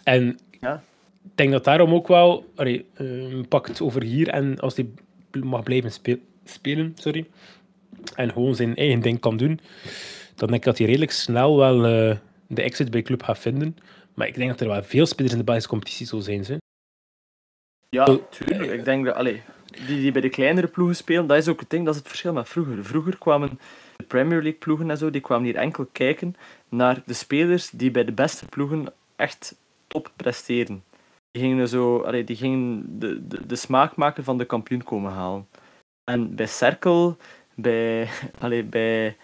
En ja. ik denk dat daarom ook wel allee, uh, pakt over hier en als hij mag blijven spelen, sorry, en gewoon zijn eigen ding kan doen, dan denk ik dat hij redelijk snel wel uh, de exit bij club gaat vinden. Maar ik denk dat er wel veel spelers in de Belgische competitie zo zijn. Ze. Ja, tuurlijk. Ik denk dat, allee, die die bij de kleinere ploegen spelen, dat is ook het ding, dat is het verschil met vroeger. Vroeger kwamen de Premier League ploegen en zo, die kwamen hier enkel kijken naar de spelers die bij de beste ploegen echt top presteren. Die gingen, zo, allee, die gingen de, de, de smaakmaker van de kampioen komen halen. En bij Cerkel, bij, allee, bij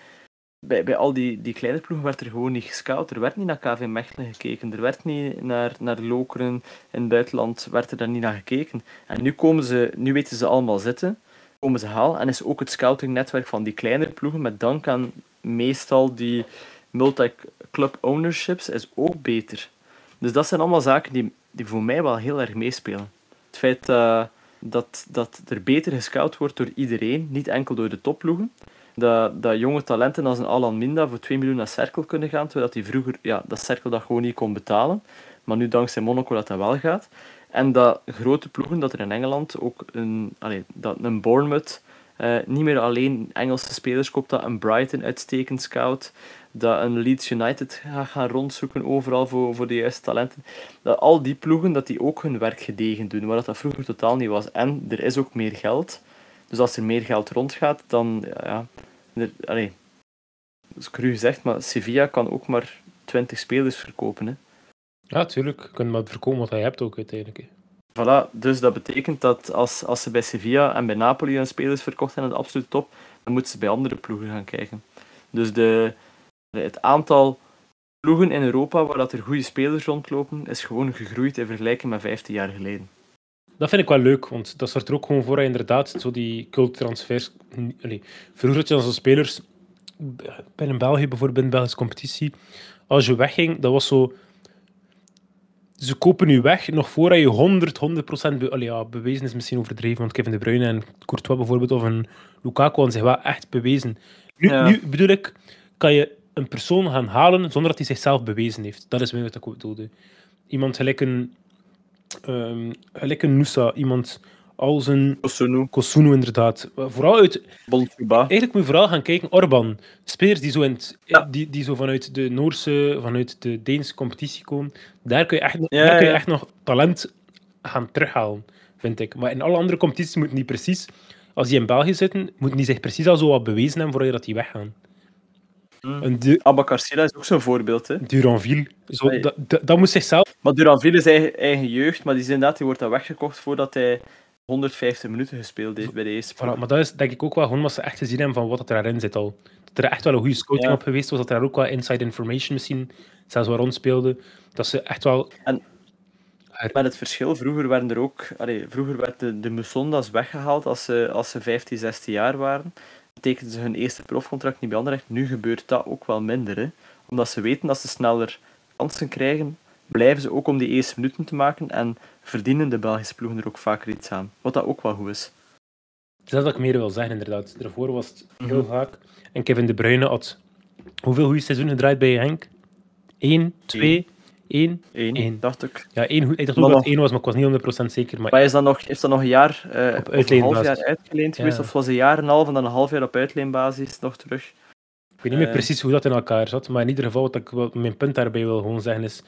bij, bij al die, die kleine ploegen werd er gewoon niet gescout. Er werd niet naar KV Mechelen gekeken. Er werd niet naar, naar Lokeren in het buitenland werd er daar niet naar gekeken. En nu, komen ze, nu weten ze allemaal zitten, komen ze halen. En is ook het scoutingnetwerk van die kleinere ploegen, met dank aan meestal die multi-club ownerships, is ook beter. Dus dat zijn allemaal zaken die, die voor mij wel heel erg meespelen. Het feit uh, dat, dat er beter gescout wordt door iedereen, niet enkel door de topploegen dat, dat jonge talenten als een Alan Minda voor 2 miljoen naar Cerkel kunnen gaan, terwijl die vroeger ja, dat Cerkel dat gewoon niet kon betalen. Maar nu dankzij Monaco dat dat wel gaat. En dat grote ploegen, dat er in Engeland ook een, allez, dat een Bournemouth uh, niet meer alleen Engelse spelers koopt, dat een Brighton uitstekend scout, dat een Leeds United gaat gaan rondzoeken overal voor, voor de juiste talenten. Dat al die ploegen dat die ook hun werk gedegen doen, waar dat, dat vroeger totaal niet was. En er is ook meer geld. Dus als er meer geld rondgaat, dan ja, allee, dat is cru gezegd, maar Sevilla kan ook maar 20 spelers verkopen. Hè. Ja, tuurlijk. Je kunt maar verkopen wat hij hebt ook uiteindelijk. Voilà, dus dat betekent dat als, als ze bij Sevilla en bij Napoli hun spelers verkocht zijn aan de absolute top, dan moeten ze bij andere ploegen gaan kijken. Dus de, het aantal ploegen in Europa waar dat er goede spelers rondlopen, is gewoon gegroeid in vergelijking met 15 jaar geleden. Dat vind ik wel leuk, want dat zorgt er ook gewoon voor dat inderdaad zo die culttransfers... Allee, vroeger had je als spelers, bij België bijvoorbeeld, in de Belgische competitie, als je wegging, dat was zo... Ze kopen nu weg nog voordat je 100, 100 procent ja, bewezen is misschien overdreven, want Kevin De Bruyne en Courtois bijvoorbeeld, of een Lukaku hadden zich wel echt bewezen. Nu, nu bedoel ik, kan je een persoon gaan halen zonder dat hij zichzelf bewezen heeft. Dat is wat ik bedoelde. Iemand gelijk een um, gelijk een Nusa, iemand als een Kosunu. Kosunu inderdaad. Vooral uit... Eigenlijk moet je vooral gaan kijken, Orban. Spelers die zo, in die, die zo vanuit de Noorse, vanuit de Deense competitie komen. Daar kun je echt, daar kun je echt nog talent gaan terughalen, vind ik. Maar in alle andere competities moeten die precies... Als die in België zitten, moeten die zich precies al zo wat bewezen hebben voordat dat die weggaan. Mm. Is ook zo'n voorbeeld. Hè? Duranville. Zo, dat, dat, moest zichzelf... Maar Duranville is eigen, eigen jeugd, maar die, is inderdaad, die wordt dan weggekocht voordat hij 150 minuten gespeeld heeft bij de eerste. Voilà, maar dat is denk ik ook wel gewoon wat ze echt gezien hebben van wat er erin zit al. Dat er echt wel een goede scouting op geweest was, dat er ook wel inside information misschien zelfs wel rondspeelde. Dat ze echt wel... En met het verschil, vroeger werden er ook... Allee, vroeger werd de, de Musondas weggehaald als ze, als ze 15, 16 jaar waren tekenden ze hun eerste profcontract niet bij Anderlecht. Nu gebeurt dat ook wel minder. Hè? Omdat ze weten dat ze sneller kansen krijgen, blijven ze ook om die eerste minuten te maken en verdienen de Belgische ploegen er ook vaker iets aan. Wat dat ook wel goed is. Dat is wat ik meer wil zeggen, inderdaad. Daarvoor was het heel mhm. vaak. En Kevin De Bruyne had hoeveel goede seizoenen gedraaid bij Henk? 1, 2, 1? 1, dacht ik. Ja, één, ik dacht ook dat het 1 was, maar ik was niet 100% zeker. Maar, maar is dat nog, heeft dat nog een jaar, uh, op een half jaar uitgeleend geweest? Of was een jaar en een half en dan een half jaar op uitleenbasis nog terug? Ik weet niet meer uh, precies hoe dat in elkaar zat, maar in ieder geval wat ik wat mijn punt daarbij wil gewoon zeggen is,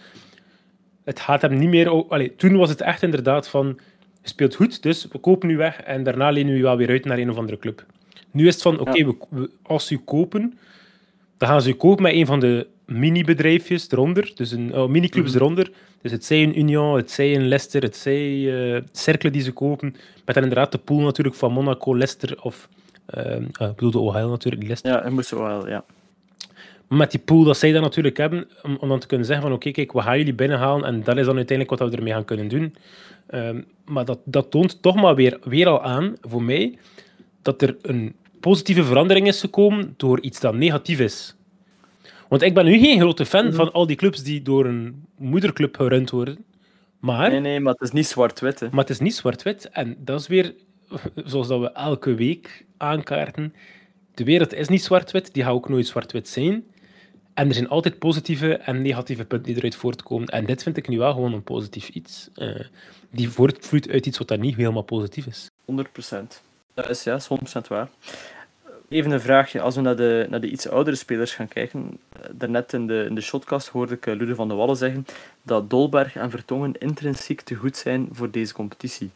het gaat hem niet meer... Allee, toen was het echt inderdaad van, je speelt goed, dus we kopen u weg en daarna lenen we u wel weer uit naar een of andere club. Nu is het van, oké, okay, als ze u kopen, dan gaan ze u kopen met een van de mini-bedrijfjes eronder, dus een oh, mini-clubs mm eronder. Dus het zij een Union, het zij een Leicester, het zij uh, Cercle die ze kopen. Met dan inderdaad de pool natuurlijk van Monaco, Leicester of... Uh, ik bedoel de OHL natuurlijk, die Leicester. Ja, het moest OHL, ja. Maar met die pool dat zij dan natuurlijk hebben, om, om dan te kunnen zeggen van oké, kijk, we gaan jullie binnenhalen en dat is dan uiteindelijk wat we ermee gaan kunnen doen. Um, maar dat, dat toont toch maar weer, weer al aan, voor mij, dat er een positieve verandering is gekomen door iets dat negatief is. Want ik ben nu geen grote fan mhm. van al die clubs die door een moederclub gerund worden. Maar, nee, nee, maar het is niet zwart-wit. Maar het is niet zwart-wit. En dat is weer, zoals dat we elke week aankaarten, de wereld is niet zwart-wit, die gaat ook nooit zwart-wit zijn. En er zijn altijd positieve en negatieve punten die eruit voortkomen. En dit vind ik nu wel gewoon een positief iets. Uh, die voortvloeit uit iets wat dat niet helemaal positief is. 100%. Dat is ja, 100% waar. Even een vraagje. Als we naar de, naar de iets oudere spelers gaan kijken. Eh, daarnet in de, in de shotcast hoorde ik eh, Lude van de Wallen zeggen dat Dolberg en Vertongen intrinsiek te goed zijn voor deze competitie.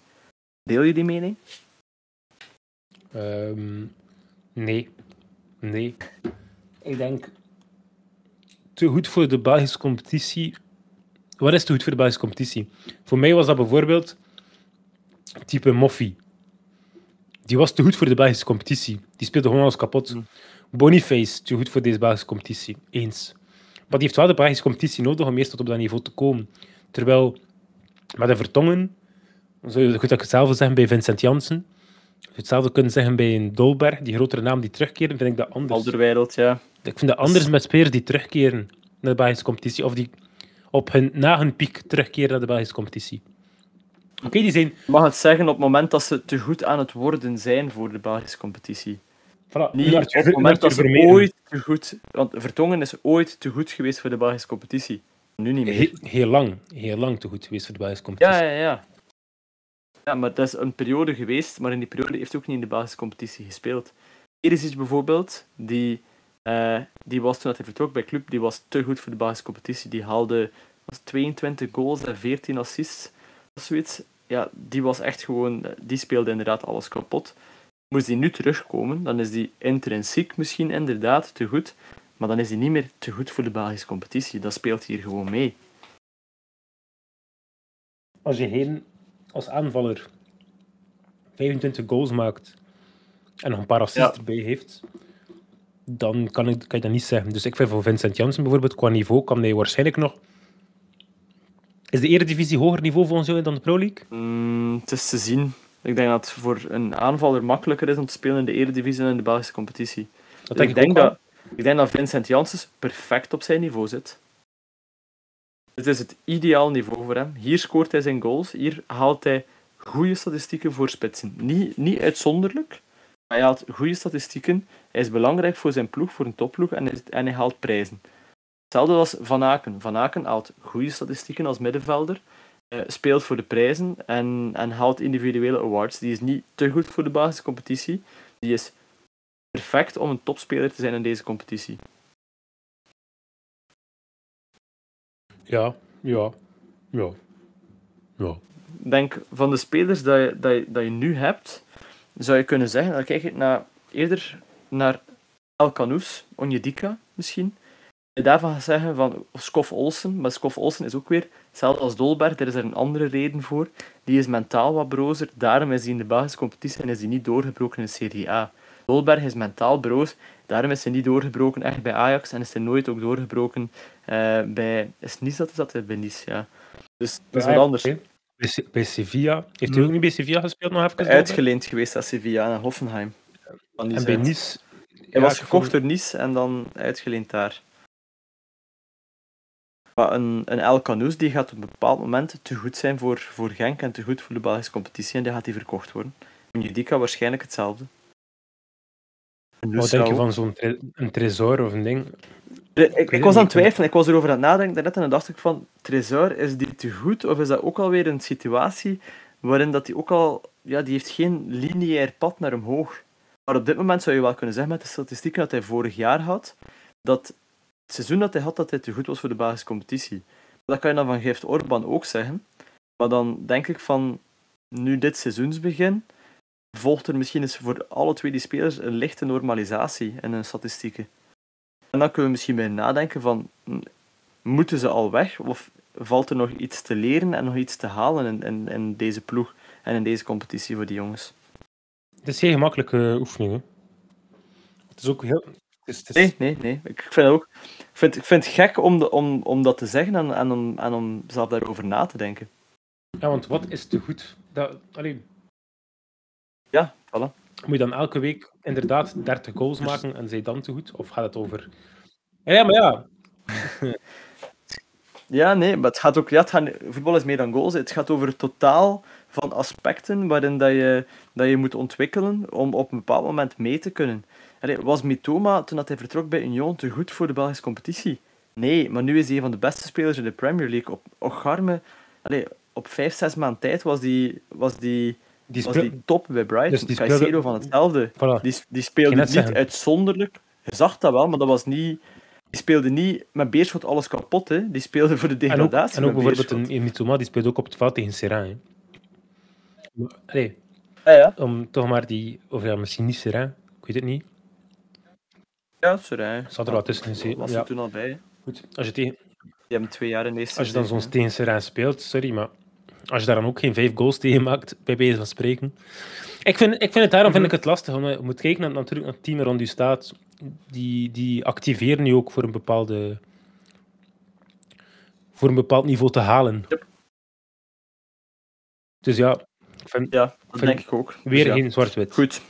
Deel je die mening? Um, nee. Nee. Ik denk te goed voor de Belgische competitie. Wat is te goed voor de Belgische competitie? Voor mij was dat bijvoorbeeld type Moffie. Die was te goed voor de Belgische competitie. Die speelde gewoon alles kapot. Mm. Boniface, te goed voor deze Belgische competitie. Eens. Maar die heeft wel de Belgische competitie nodig om eerst tot op dat niveau te komen. Terwijl met de Vertongen, zou je goed hetzelfde zeggen bij Vincent Janssen. Hetzelfde kunnen zeggen bij een Dolberg, die grotere naam die terugkeren, vind ik dat anders. Alderwereld, ja. Ik vind dat anders met spelers die terugkeren naar de Belgische competitie. Of die op hun, na hun piek terugkeren naar de Belgische competitie. Oké, die zijn... mag het zeggen op het moment dat ze te goed aan het worden zijn voor de Belgische competitie. Voilà, niet op het moment dat ze ooit te goed... Want Vertongen is ooit te goed geweest voor de Belgische competitie. Nu niet meer. Heel, heel lang. Heel lang te goed geweest voor de Belgische competitie. Ja, ja, ja. Ja, maar dat is een periode geweest, maar in die periode heeft hij ook niet in de Belgische competitie gespeeld. iets bijvoorbeeld, die, uh, die was toen hij vertrok bij club, die was te goed voor de Belgische competitie. Die haalde was 22 goals en 14 assists zoiets. Ja, die was echt gewoon, die speelde inderdaad alles kapot. Moest die nu terugkomen, dan is die intrinsiek misschien inderdaad te goed, maar dan is hij niet meer te goed voor de Belgische competitie. Dat speelt hier gewoon mee. Als je geen als aanvaller 25 goals maakt en nog een paar assists erbij heeft, dan kan, ik, kan je dat niet zeggen. Dus ik vind voor Vincent Janssen bijvoorbeeld, qua niveau, kan hij waarschijnlijk nog... Is de Eredivisie hoger niveau volgens jou dan de Pro League? Mm, het is te zien. Ik denk dat het voor een aanvaller makkelijker is om te spelen in de Eredivisie dan in de Belgische competitie. Dat denk ik, denk dat, ik denk dat Vincent Janssen perfect op zijn niveau zit. Het is het ideaal niveau voor hem. Hier scoort hij zijn goals. Hier haalt hij goede statistieken voor spitsen. Niet, niet uitzonderlijk, maar hij haalt goede statistieken. Hij is belangrijk voor zijn ploeg, voor een topploeg, en hij, en hij haalt prijzen. Hetzelfde als Van Aken. Van Aken haalt goede statistieken als middenvelder, eh, speelt voor de prijzen en, en haalt individuele awards. Die is niet te goed voor de basiscompetitie. Die is perfect om een topspeler te zijn in deze competitie. Ja, ja, ja. ja. Denk van de spelers dat je, dat, je, dat je nu hebt, zou je kunnen zeggen, dan kijk je naar, eerder naar El Canoes, Onjedika misschien. Je daarvan gaat zeggen van Skof Olsen, maar Skof Olsen is ook weer hetzelfde als Dolberg, daar is er een andere reden voor. Die is mentaal wat brozer, daarom is hij in de Belgische competitie en is hij niet doorgebroken in de Serie A. Dolberg is mentaal broos, daarom is hij niet doorgebroken echt bij Ajax en is hij nooit ook doorgebroken uh, bij... Is Nice dat is dat? Bij Nice, ja. Dus dat is wat anders. Bij, Sevilla. Heeft hij ook niet bij Sevilla gespeeld nog even? Uitgeleend geweest aan Sevilla, naar Hoffenheim. En bij Nice... Hij was gekocht door Nice en dan uitgeleend daar. Maar een, een El Canoes die gaat op een bepaald moment te goed zijn voor, voor Genk en te goed voor de Belgische competitie en die gaat die verkocht worden. Judika waarschijnlijk hetzelfde. Wat denk je van zo'n tre een tresor of een ding? Ik, ik, ik was aan het twijfelen, ik was erover aan het nadenken net en dan dacht ik van, Tresor, is die te goed of is dat ook alweer een situatie waarin dat die ook al, ja, die heeft geen lineair pad naar omhoog. Maar op dit moment zou je wel kunnen zeggen met de statistieken dat hij vorig jaar had, dat het seizoen dat hij had, dat hij te goed was voor de Belgische competitie. Dat kan je dan van Geeft Orban ook zeggen. Maar dan denk ik van, nu dit seizoensbegin, volgt er misschien eens voor alle twee die spelers een lichte normalisatie in hun statistieken. En dan kunnen we misschien bij nadenken van, moeten ze al weg? Of valt er nog iets te leren en nog iets te halen in, in, in deze ploeg en in deze competitie voor die jongens? Het is geen gemakkelijke oefening. Hè? Het is ook heel... Is... Nee, nee, nee. Ik vind het ook ik vind, ik vind het gek om, de, om, om dat te zeggen en, en, om, en om zelf daarover na te denken. Ja, want wat is te goed? Dat, alleen... Ja, voilà. Moet je dan elke week inderdaad 30 goals maken en zij dan te goed? Of gaat het over... Ja, maar ja... Ja, nee, maar het gaat ook... Ja, het gaat, voetbal is meer dan goals. Het gaat over het totaal van aspecten waarin dat je, dat je moet ontwikkelen om op een bepaald moment mee te kunnen. Allee, was Mitoma, toen dat hij vertrok bij Union, te goed voor de Belgische competitie? Nee, maar nu is hij een van de beste spelers in de Premier League. Op Ocharme, allee, op vijf, zes maanden tijd was die, was die, Die was die top bij Brighton. Dus die Caicedo speelde- van hetzelfde. Voilà. Die, die speelde niet zeggen. uitzonderlijk. Je zag dat wel, maar dat was niet... Die speelde niet met Beerschot alles kapot. Hè. Die speelde voor de En ook, degradatie en ook bijvoorbeeld een, Mitoma, die speelt ook op het veld tegen Serrain. Allee, Ja, ja. om toch maar die... Of ja, misschien niet Serrain. Ik weet het niet. Ja, sorry. Zat er wat tussen. Was Ja. er toen al bij. Goed. Als je, tegen, Die hebben twee jaar in de eerste als je dan zo'n tegen Serrain speelt, sorry, maar als je daar dan ook geen vijf goals tegen maakt, bij wijze van spreken. Ik vind, ik vind het, daarom vind ik het lastig. Want je moet kijken naar, natuurlijk naar het team rond je staat. Die, die activeren je ook voor een bepaalde... Voor een bepaald niveau te halen. Yep. Dus ja, ik vind. Ja, dat vind denk ik ook. Dus weer ja. geen zwart-wit. Goed.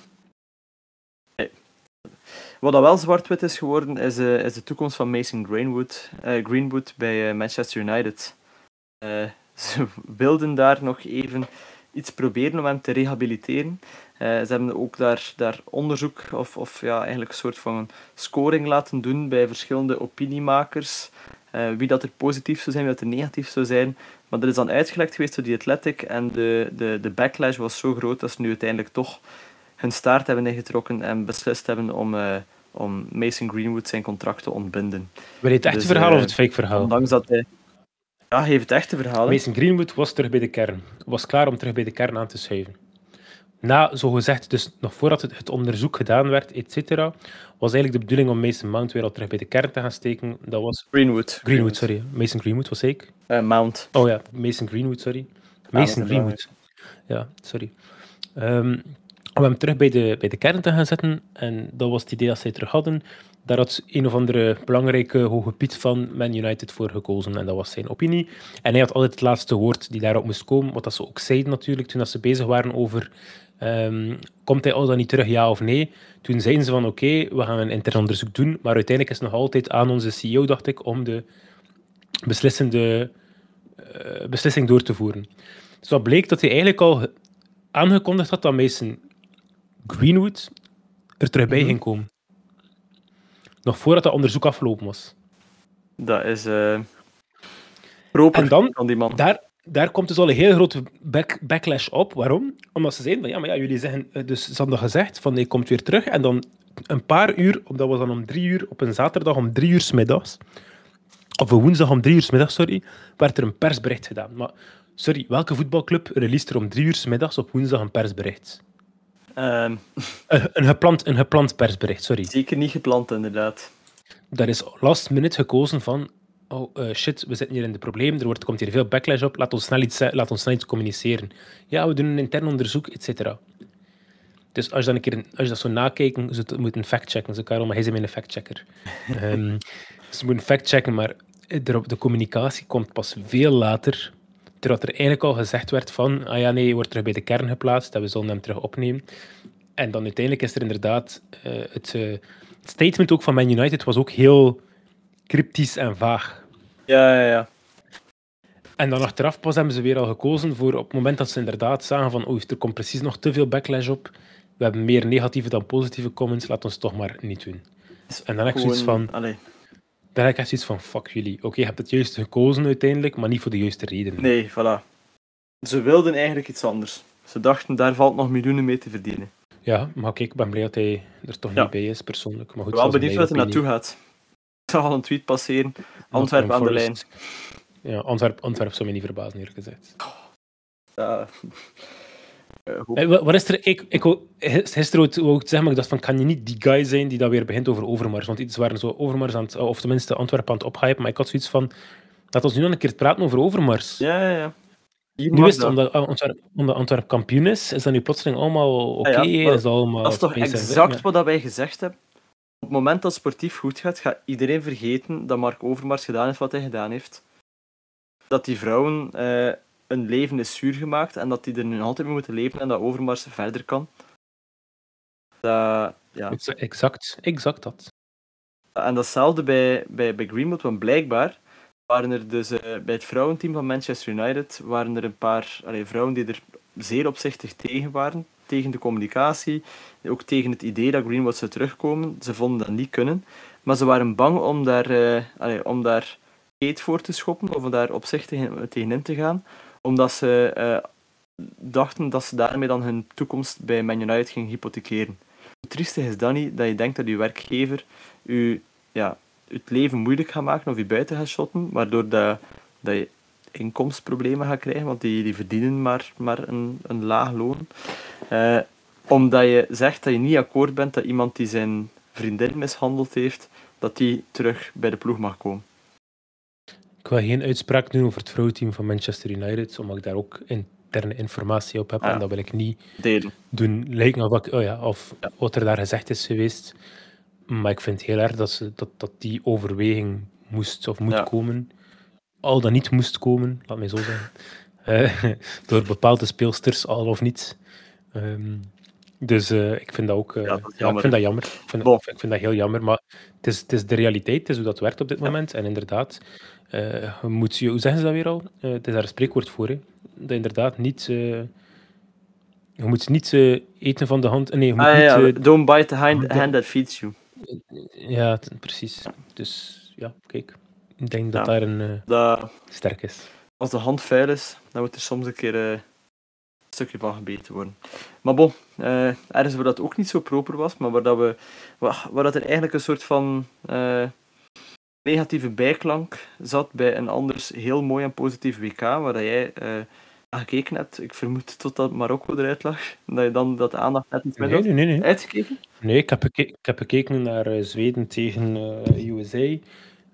Wat dat wel zwart-wit is geworden, is, eh, is de toekomst van Mason Greenwood, eh, Greenwood bij eh, Manchester United. Ze wilden daar nog even iets proberen om hem te rehabiliteren. Eh, ze hebben ook daar, daar onderzoek of, of ja, eigenlijk een soort van scoring laten doen bij verschillende opiniemakers. Wie dat er positief zou zijn, wie dat er negatief zou zijn. Maar dat is dan uitgelekt geweest door die Athletic en de, de, de backlash was zo groot dat ze nu uiteindelijk toch hun staart hebben ingetrokken en beslist hebben om, eh, om Mason Greenwood zijn contract te ontbinden. Wil je het echte Dus, verhaal eh, of het fake verhaal? Ondanks dat hij... Ja, heeft het echte verhaal. Mason Greenwood was terug bij de kern. Was klaar om terug bij de kern aan te schuiven. Na, zogezegd, dus nog voordat het, het onderzoek gedaan werd, et cetera, was eigenlijk de bedoeling om Mason Mount weer al terug bij de kern te gaan steken. Dat was... Greenwood. Greenwood, sorry. Mason Greenwood was ik. Eh, Mount. Oh ja, Mason Greenwood, sorry. Mason Greenwood. Ja, sorry. Ehm, om hem terug bij de, bij de kern te gaan zetten. En dat was het idee dat zij terug hadden. Daar had een of andere belangrijke hoge piet van Man United voor gekozen. En dat was zijn opinie. En hij had altijd het laatste woord die daarop moest komen. Wat dat ze ook zeiden natuurlijk, toen dat ze bezig waren over... ehm, komt hij al dan niet terug, ja of nee? Toen zeiden ze van, oké, we gaan een intern onderzoek doen. Maar uiteindelijk is het nog altijd aan onze CEO, dacht ik, om de beslissende eh, beslissing door te voeren. Dus wat bleek dat hij eigenlijk al ge- aangekondigd had dat Mason Greenwood er terug bij Mhm. ging komen. Nog voordat dat onderzoek afgelopen was. Dat is... proper En dan- van die man. Daar, daar komt dus al een heel grote back- backlash op. Waarom? Omdat ze zeiden van ja, maar ja, jullie zeggen, eh, dus ze hadden gezegd van hij komt weer terug. En dan een paar uur, dat was dan om drie uur, op een zaterdag om drie uur 's middags, of een woensdag om drie uur 's middags, sorry, werd er een persbericht gedaan. Maar sorry, welke voetbalclub released er om drie uur 's middags op woensdag een persbericht? Ehm, Eh, een, gepland, een gepland persbericht, sorry. zeker niet gepland, inderdaad. Daar is last minute gekozen van. Oh eh, shit, we zitten hier in de probleem. Er wordt, komt hier veel backlash op. Laat ons snel iets, ze- laat ons snel iets communiceren. Ja, we doen een intern onderzoek, et cetera. Dus als je, dan een keer, als je dat zo nakijken, ze moeten factchecken. Ze Karel, maar hij is mijn factchecker. Ehm ze moeten factchecken, maar de, de communicatie komt pas veel later. Terwijl er eigenlijk al gezegd werd van, ah ja, nee, je wordt terug bij de kern geplaatst en we zullen hem terug opnemen. En dan uiteindelijk is er inderdaad eh, het, eh, het statement ook van Man United was ook heel cryptisch en vaag. Ja, ja, ja. En dan achteraf pas hebben ze weer al gekozen voor op het moment dat ze inderdaad zagen van oei, er komt precies nog te veel backlash op. we hebben meer negatieve dan positieve comments, laat ons toch maar niet doen. En dan heb ik zoiets van... Allee. Dan heb ik echt zoiets van, fuck jullie. Oké, je hebt het juiste gekozen uiteindelijk, maar niet voor de juiste redenen. Nee, voilà. Ze wilden eigenlijk iets anders. Ze dachten, daar valt nog miljoenen mee te verdienen. Ja, maar kijk, ik ben blij dat hij er toch Ja. niet bij is, persoonlijk. Maar goed, Ik ben wel benieuwd waar mijn het naartoe gaat. Ik zag al een tweet passeren. Antwerpen aan de lijn. Ja, Antwerp, Antwerp zou me niet verbazen, eerlijk gezegd. Ja. Eh, wa- Wat is er? Ik, ik gis- gisteren wou ik- zeggen, maar ik dacht van, kan je niet die guy zijn die dat weer begint over Overmars? Want iets waren zo Overmars aan het, of tenminste Antwerpen aan het ophypen, maar ik had zoiets van, laat ons nu nog een keer praten over Overmars. Ja, ja, ja. Nu is het omdat Antwerp, omdat Antwerp kampioen is, is dat nu plotseling allemaal oké? Ah ja, is dat allemaal Dat is toch exact wat wij gezegd hebben? Op het moment dat sportief goed gaat, gaat iedereen vergeten dat Mark Overmars gedaan heeft wat hij gedaan heeft. Dat die vrouwen eh een leven is zuur gemaakt en dat die er nu altijd mee moeten leven en dat Overmars verder kan. Dat, ja. ja. Exa- Exact, exact dat. En datzelfde bij, bij, bij Greenwood, want blijkbaar waren er dus eh, bij het vrouwenteam van Manchester United waren er een paar allee, vrouwen die er zeer opzichtig tegen waren. Tegen de communicatie, ook tegen het idee dat Greenwood zou terugkomen. Ze vonden dat niet kunnen. Maar ze waren bang om daar, allee, om daar eet voor te schoppen of om daar opzichtig in- tegenin te gaan. Omdat ze eh, dachten dat ze daarmee dan hun toekomst bij Man United gingen hypothekeren. Hoe triestig is dat niet, dat je denkt dat je werkgever je, ja, het leven moeilijk gaat maken of je buiten gaat shotten, waardoor dat, dat je inkomstenproblemen gaat krijgen, want die, die verdienen maar, maar een, een laag loon. Eh, omdat je zegt dat je niet akkoord bent dat iemand die zijn vriendin mishandeld heeft, dat die terug bij de ploeg mag komen. Ik wil geen uitspraak doen over het vrouwenteam van Manchester United, omdat ik daar ook interne informatie op heb. Ah. En dat wil ik niet Delen. doen lijken of, ik- oh ja, of wat er daar gezegd is geweest. Maar ik vind heel erg dat, ze, dat, dat die overweging moest of moet Ja. komen. Al dan niet moest komen, laat mij zo zeggen. Eh, door bepaalde speelsters, al of niet. Ehm, dus eh, ik vind dat ook eh, Ja, dat is ja, ik vind dat jammer. Ik vind, Bon. ik vind dat heel jammer. Maar het is, het is de realiteit, het is hoe dat werkt op dit moment. En inderdaad, eh, je moet je, hoe zeggen ze dat weer al? Het is daar een spreekwoord voor. Hè? Dat inderdaad niet. je moet niet eten van de hand. Nee, je moet Ah, niet. don't bite the hand, hand that feeds you. ja, precies. Dus ja, kijk. Ik denk dat daar een sterk is. als de hand vuil is, dan moet er soms een keer stukje van gebeten worden. Maar bon, eh, ergens waar dat ook niet zo proper was, maar waar, dat we, waar, waar dat er eigenlijk een soort van eh, negatieve bijklank zat bij een anders heel mooi en positief WK, waar dat jij eh, aan gekeken hebt. Ik vermoed totdat Marokko eruit lag, dat je dan dat aandacht net iets Nee, minder nee, had. nee. nee. Uitgekeken? Nee, ik heb, ik heb gekeken naar Zweden tegen USA.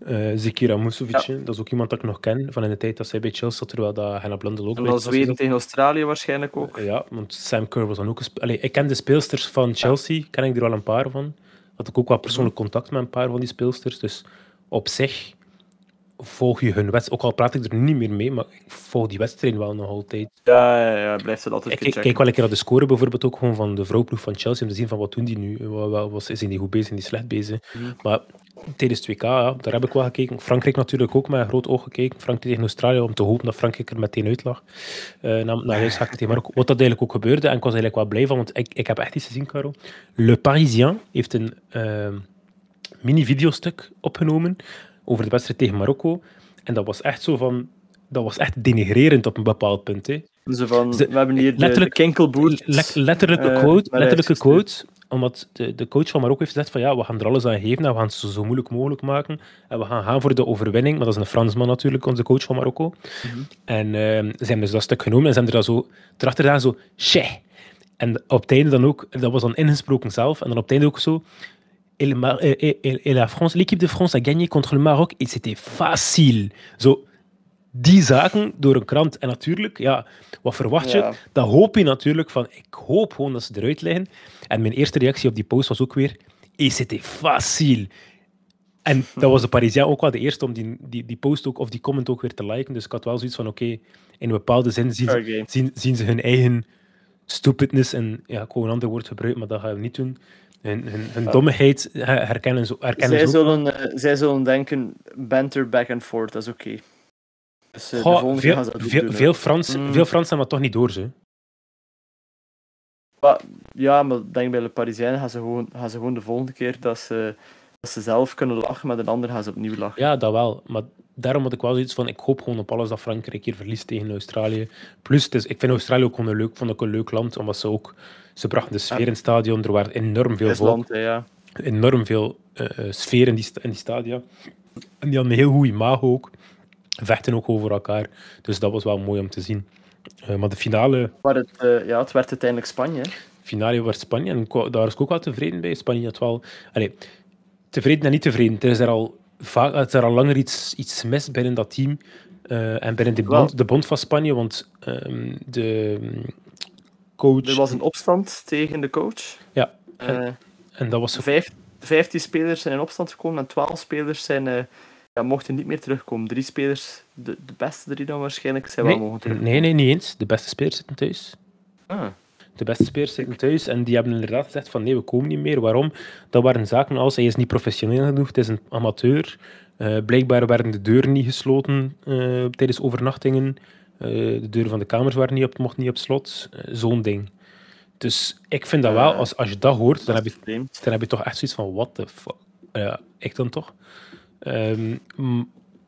Eh Zekira Musovic, dat is ook iemand dat ik nog ken van in de tijd dat zij bij Chelsea zat, terwijl dat Hannah Blundell ook En bij dan Chelsea Zweden tegen Australië waarschijnlijk ook. Ja, want Sam Kerr was dan ook Allee, ik ken de speelsters van Chelsea, ken ik er wel een paar van. Had ik ook wel persoonlijk contact met een paar van die speelsters. Dus op zich volg je hun wedstrijd. Ook al praat ik er niet meer mee, maar ik volg die wedstrijd wel nog altijd. Ja, ja, ja, blijft het altijd Ik kijk, wel een keer naar de score bijvoorbeeld ook gewoon van de vrouwploeg van Chelsea, om te zien van wat doen die nu. Wat- zijn die goed bezig, zijn die slecht bezig. Mhm. Maar tijdens het WK, ja, daar heb ik wel gekeken. Frankrijk natuurlijk ook met een groot oog gekeken. Frankrijk tegen Australië, om te hopen dat Frankrijk er meteen uit lag. Eh na, na huis tegen Marokko. Wat dat eigenlijk ook gebeurde, en ik was eigenlijk wel blij van, want ik, ik heb echt iets gezien, Caro. Le Parisien heeft een ehm, mini-videostuk opgenomen over de wedstrijd tegen Marokko. En dat was echt zo van... Dat was echt denigrerend op een bepaald punt. Hè. Zo van, Ze- we hebben hier de, kinkelboer. Le- letterlijke eh, quote, letterlijke quote omdat de, de coach van Marokko heeft gezegd van ja, we gaan er alles aan geven en we gaan het zo, zo moeilijk mogelijk maken. En we gaan gaan voor de overwinning. Maar dat is een Fransman natuurlijk, onze coach van Marokko. Mhm. En ehm, ze hebben dus dat stuk genomen en ze hebben er dan zo, erachter gedaan zo, che. En op het einde dan ook, dat was dan ingesproken zelf, en dan op het einde ook zo, et, le Mar- et- et- et- et la France, l'équipe de France a gagné contre le Maroc et c'était facile. Zo, die zaken door een krant. En natuurlijk, ja, wat verwacht je? Ja. Dan hoop je natuurlijk van, ik hoop gewoon dat ze eruit liggen. En mijn eerste reactie op die post was ook weer, et c'était facile. En dat was de Parisien ook wel de eerste om die, die, die post ook, of die comment ook weer te liken. Dus ik had wel zoiets van, oké, in een bepaalde zin zien zien, zien ze hun eigen stupidness, en ja, ik wou een ander woord gebruiken, maar dat gaan we niet doen. Hun, hun, hun Ja. dommigheid her- herkennen ze, herkennen Zij ze ook. zullen, eh, zij zullen denken, banter back and forth, dat is oké. Dus eh, Goh, veel, gaan ze dat ook veel, doen, hè. veel, Frans, Mm. veel Frans hebben dat toch niet door, ze. Maar, ja, maar ik denk bij de Parisijnen gaan ze, gewoon, gaan ze gewoon de volgende keer dat ze, dat ze zelf kunnen lachen, met een ander gaan ze opnieuw lachen. Ja, dat wel. Maar daarom had ik wel zoiets van, ik hoop gewoon op alles dat Frankrijk hier verliest tegen Australië. Plus, dus, ik vind Australië ook gewoon een leuk, vond ik een leuk land, omdat ze ook, ze brachten de sfeer in het stadion, er waren enorm veel volk. Ja. Enorm veel uh, sfeer in die, in die stadia. En die hadden een heel goede imago ook. Vechten ook over elkaar. Dus dat was wel mooi om te zien. Uh, maar de finale... Maar het, uh, ja, het werd uiteindelijk Spanje. Finale werd Spanje. En daar is ik ook wel tevreden bij. Spanje had wel... Allee, tevreden en niet tevreden. Er is er al, vaak, er is er al langer iets, iets mis binnen dat team. Uh, en binnen de bond, de bond van Spanje. Want um, de coach... Er was een opstand tegen de coach. Ja. En, en dat was... Vijf, 15 spelers zijn in opstand gekomen en 12 spelers zijn, uh, ja, mochten niet meer terugkomen. Drie spelers, de, de beste drie dan waarschijnlijk, zijn nee, wel mogen terugkomen. Nee, nee, niet eens. De beste spelers zitten thuis. Ah. De beste spelers zitten thuis en die hebben inderdaad gezegd van nee, we komen niet meer. Waarom? Dat waren zaken als hij is niet professioneel genoeg, het is een amateur. Uh, blijkbaar werden de deuren niet gesloten uh, tijdens overnachtingen. de deuren van de kamers waren niet op, mochten niet op slot. Zo'n ding. Dus ik vind dat wel, als, als je dat hoort, dan heb, je, dan heb je toch echt zoiets van, what the fuck. Ja, ik dan toch. Um,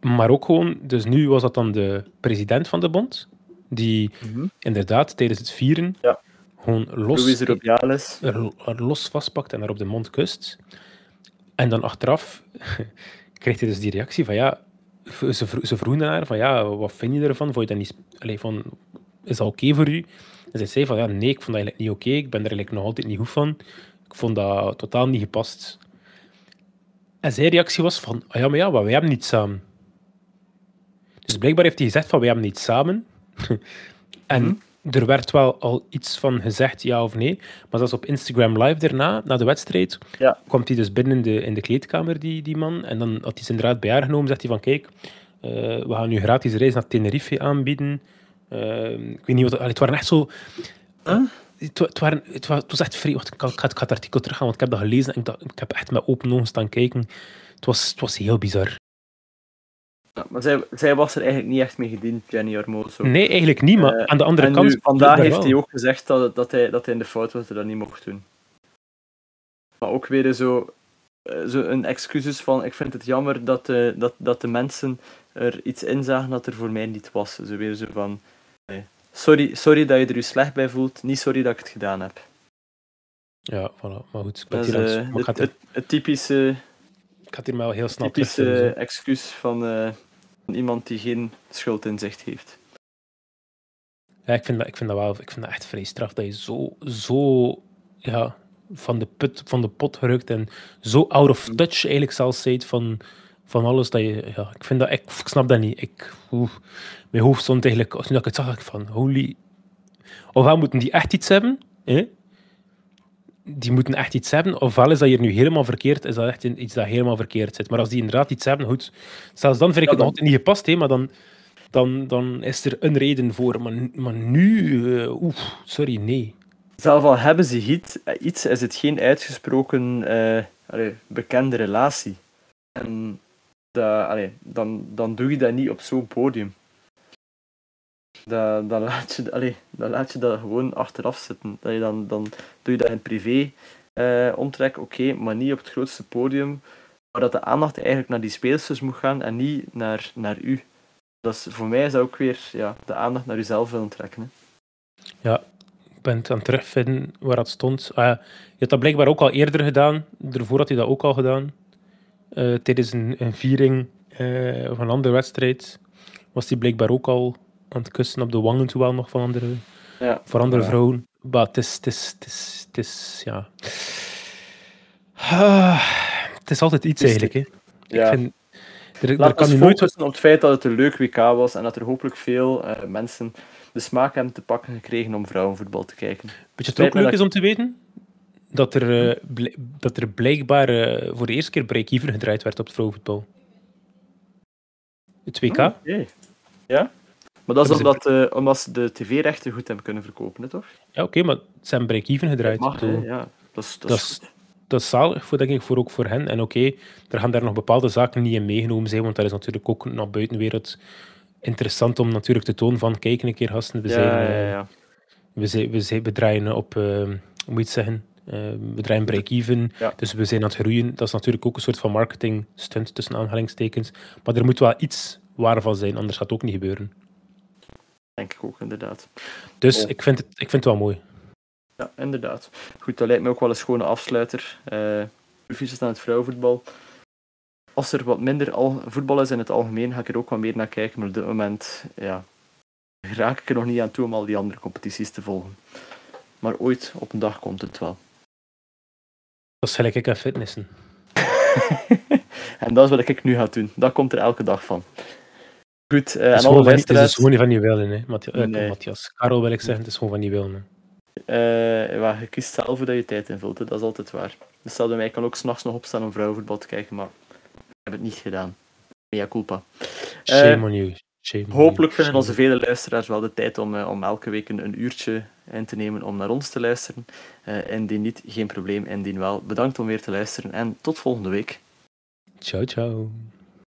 maar ook gewoon, dus nu was dat dan de president van de bond, die mm -hmm. inderdaad tijdens het vieren ja. Gewoon los, er, er los vastpakt en haar op de mond kust. En dan achteraf kreeg hij dus die reactie van ja, ze, ze vroegen haar van ja, wat vind je ervan? Vond je dat niet, allez, van, is dat oké okay voor u? En zij zei van ja, nee, ik vond dat eigenlijk niet oké. Okay. Ik ben er eigenlijk nog altijd niet goed van. Ik vond dat totaal niet gepast. En zijn reactie was van, ah ja, maar ja, maar wij hebben niet samen. Dus blijkbaar heeft hij gezegd van, wij hebben niet samen. en -hmm. Er werd wel al iets van gezegd, ja of nee. Maar zelfs op Instagram Live daarna, na de wedstrijd, ja. kwam hij dus binnen in de, in de kleedkamer, die, die man. En dan had hij zijn draad bij haar genomen, zegt hij van, kijk, uh, we gaan nu gratis reis naar Tenerife aanbieden. Uh, ik weet niet wat... Het waren echt zo... Huh? Het, het, waren, het, was, het was echt vrij... Wacht, ik, ga, ik ga het artikel teruggaan, want ik heb dat gelezen en ik, dacht, ik heb echt met open ogen staan kijken. Het was, het was heel bizar. Ja, maar zij, zij was er eigenlijk niet echt mee gediend, Jenny Hermoso. Nee, eigenlijk niet, maar uh, aan de andere en kant... Nu, vandaag heeft hij ook gezegd dat, dat, hij, dat hij in de fout was dat hij dat niet mocht doen. Maar ook weer zo, uh, zo een excuses van... Ik vind het jammer dat, uh, dat, dat de mensen er iets in zagen dat er voor mij niet was. Zo weer zo van... Nee. Sorry, sorry dat je er je slecht bij voelt, niet sorry dat ik het gedaan heb. Ja, voilà. Maar goed, ik ben hier uh, het, het, het, typische... Ik had hier wel heel snel typische terug, excuus van, uh, van, iemand die geen schuldinzicht heeft. Ja, ik vind dat, ik vind dat wel ik vind dat echt vrij straf dat je zo, zo ja, van, de put, van de pot gerukt en zo out of touch eigenlijk zelfs zijt van, van alles dat je... Ja, ik, vind dat, ik, ik snap dat niet. Ik, oeh, mijn hoofd stond eigenlijk... Als nu ik het zag, ik van... Holy... Ofwel moeten die echt iets hebben? Die moeten echt iets hebben, ofwel is dat hier nu helemaal verkeerd, is dat echt iets dat helemaal verkeerd zit. Maar als die inderdaad iets hebben, goed, zelfs dan vind ik ja, het nog altijd niet gepast, hè, maar dan, dan, dan is er een reden voor. Maar, maar nu, uh, oef, sorry, nee. Zelf al hebben ze iets, iets is het geen uitgesproken uh, allee, bekende relatie. En allee, dan, dan doe je dat niet op zo'n podium. Dan, laat je, dan laat je dat gewoon achteraf zitten. Dat dan, dan doe je dat in privé omtrek, oké, maar niet op het grootste podium. Maar dat de aandacht eigenlijk naar die speelsters moet gaan en niet naar, naar u. Dat is, voor mij is dat ook weer ja, de aandacht naar uzelf willen trekken. Ja, ik ben aan het terugvinden waar dat stond. Ah. Je had dat blijkbaar ook al eerder gedaan. Daarvoor had hij dat ook al gedaan. Uh, tijdens een, een viering uh, een andere wedstrijd was hij blijkbaar ook al aan het kussen op de wangen, terwijl nog van andere, ja. voor andere ja. vrouwen. Maar het is, het is, het is, het is ja. Ah, het is altijd iets eigenlijk. Hè. Ja. Ik vind, er, Laat er kan nooit. focussen op het feit dat het een leuk WK was en dat er hopelijk veel uh, mensen de smaak hebben te pakken gekregen om vrouwenvoetbal te kijken. Weet je het ook leuk is om te weten? Dat er, uh, bl dat er blijkbaar uh, voor de eerste keer break-even gedraaid werd op het vrouwenvoetbal. Het WK. Oh, okay. Ja? Maar dat is omdat, uh, omdat ze de tv-rechten goed hebben kunnen verkopen, hè, toch? Ja, oké, okay, maar ze hebben break-even gedraaid. Dat mag, hè, ja. Dat is, dat, dat is, dat is zalig, voor, denk ik, voor, ook voor hen. En oké, okay, er gaan daar nog bepaalde zaken niet in meegenomen zijn, want dat is natuurlijk ook naar buitenwereld interessant om natuurlijk te tonen van, kijk een keer, gasten, we ja, zijn... Ja, ja, We, zijn, we, zijn, we draaien op, uh, hoe moet je het zeggen, uh, we draaien break-even. Dus we zijn aan het groeien. Dat is natuurlijk ook een soort van marketing stunt tussen aanhalingstekens. Maar er moet wel iets waar van zijn, anders gaat het ook niet gebeuren. Denk ik ook, inderdaad. Dus Oh. ik, vind het, ik vind het wel mooi. Ja, inderdaad. Goed, dat lijkt me ook wel een schone afsluiter. Uh, Proficiat aan het vrouwenvoetbal. Als er wat minder al voetbal is in het algemeen, ga ik er ook wat meer naar kijken. Maar op dit moment ja, raak ik er nog niet aan toe om al die andere competities te volgen. Maar ooit op een dag komt het wel. Dat gelijk ik aan fitnessen. en dat is wat ik nu ga doen. Dat komt er elke dag van. Goed, uh, het is en alle gewoon, luisteraars... Het is gewoon niet van je willen, hè, Matthias. Nee. Matthias. Karel wil ik zeggen, het is gewoon van je willen. Uh, ja, je kiest zelf hoe dat je tijd invult, hè. dat is altijd waar. Dus bij mij kan ook s'nachts nog opstaan om vrouwenvoetbal te kijken, maar ik heb het niet gedaan. Mea culpa. Shame on you. Shame Hopelijk vinden onze vele luisteraars wel de tijd om, om elke week een, een, uurtje in te nemen om naar ons te luisteren. Indien niet, geen probleem. Indien wel, bedankt om weer te luisteren en tot volgende week. Ciao, ciao.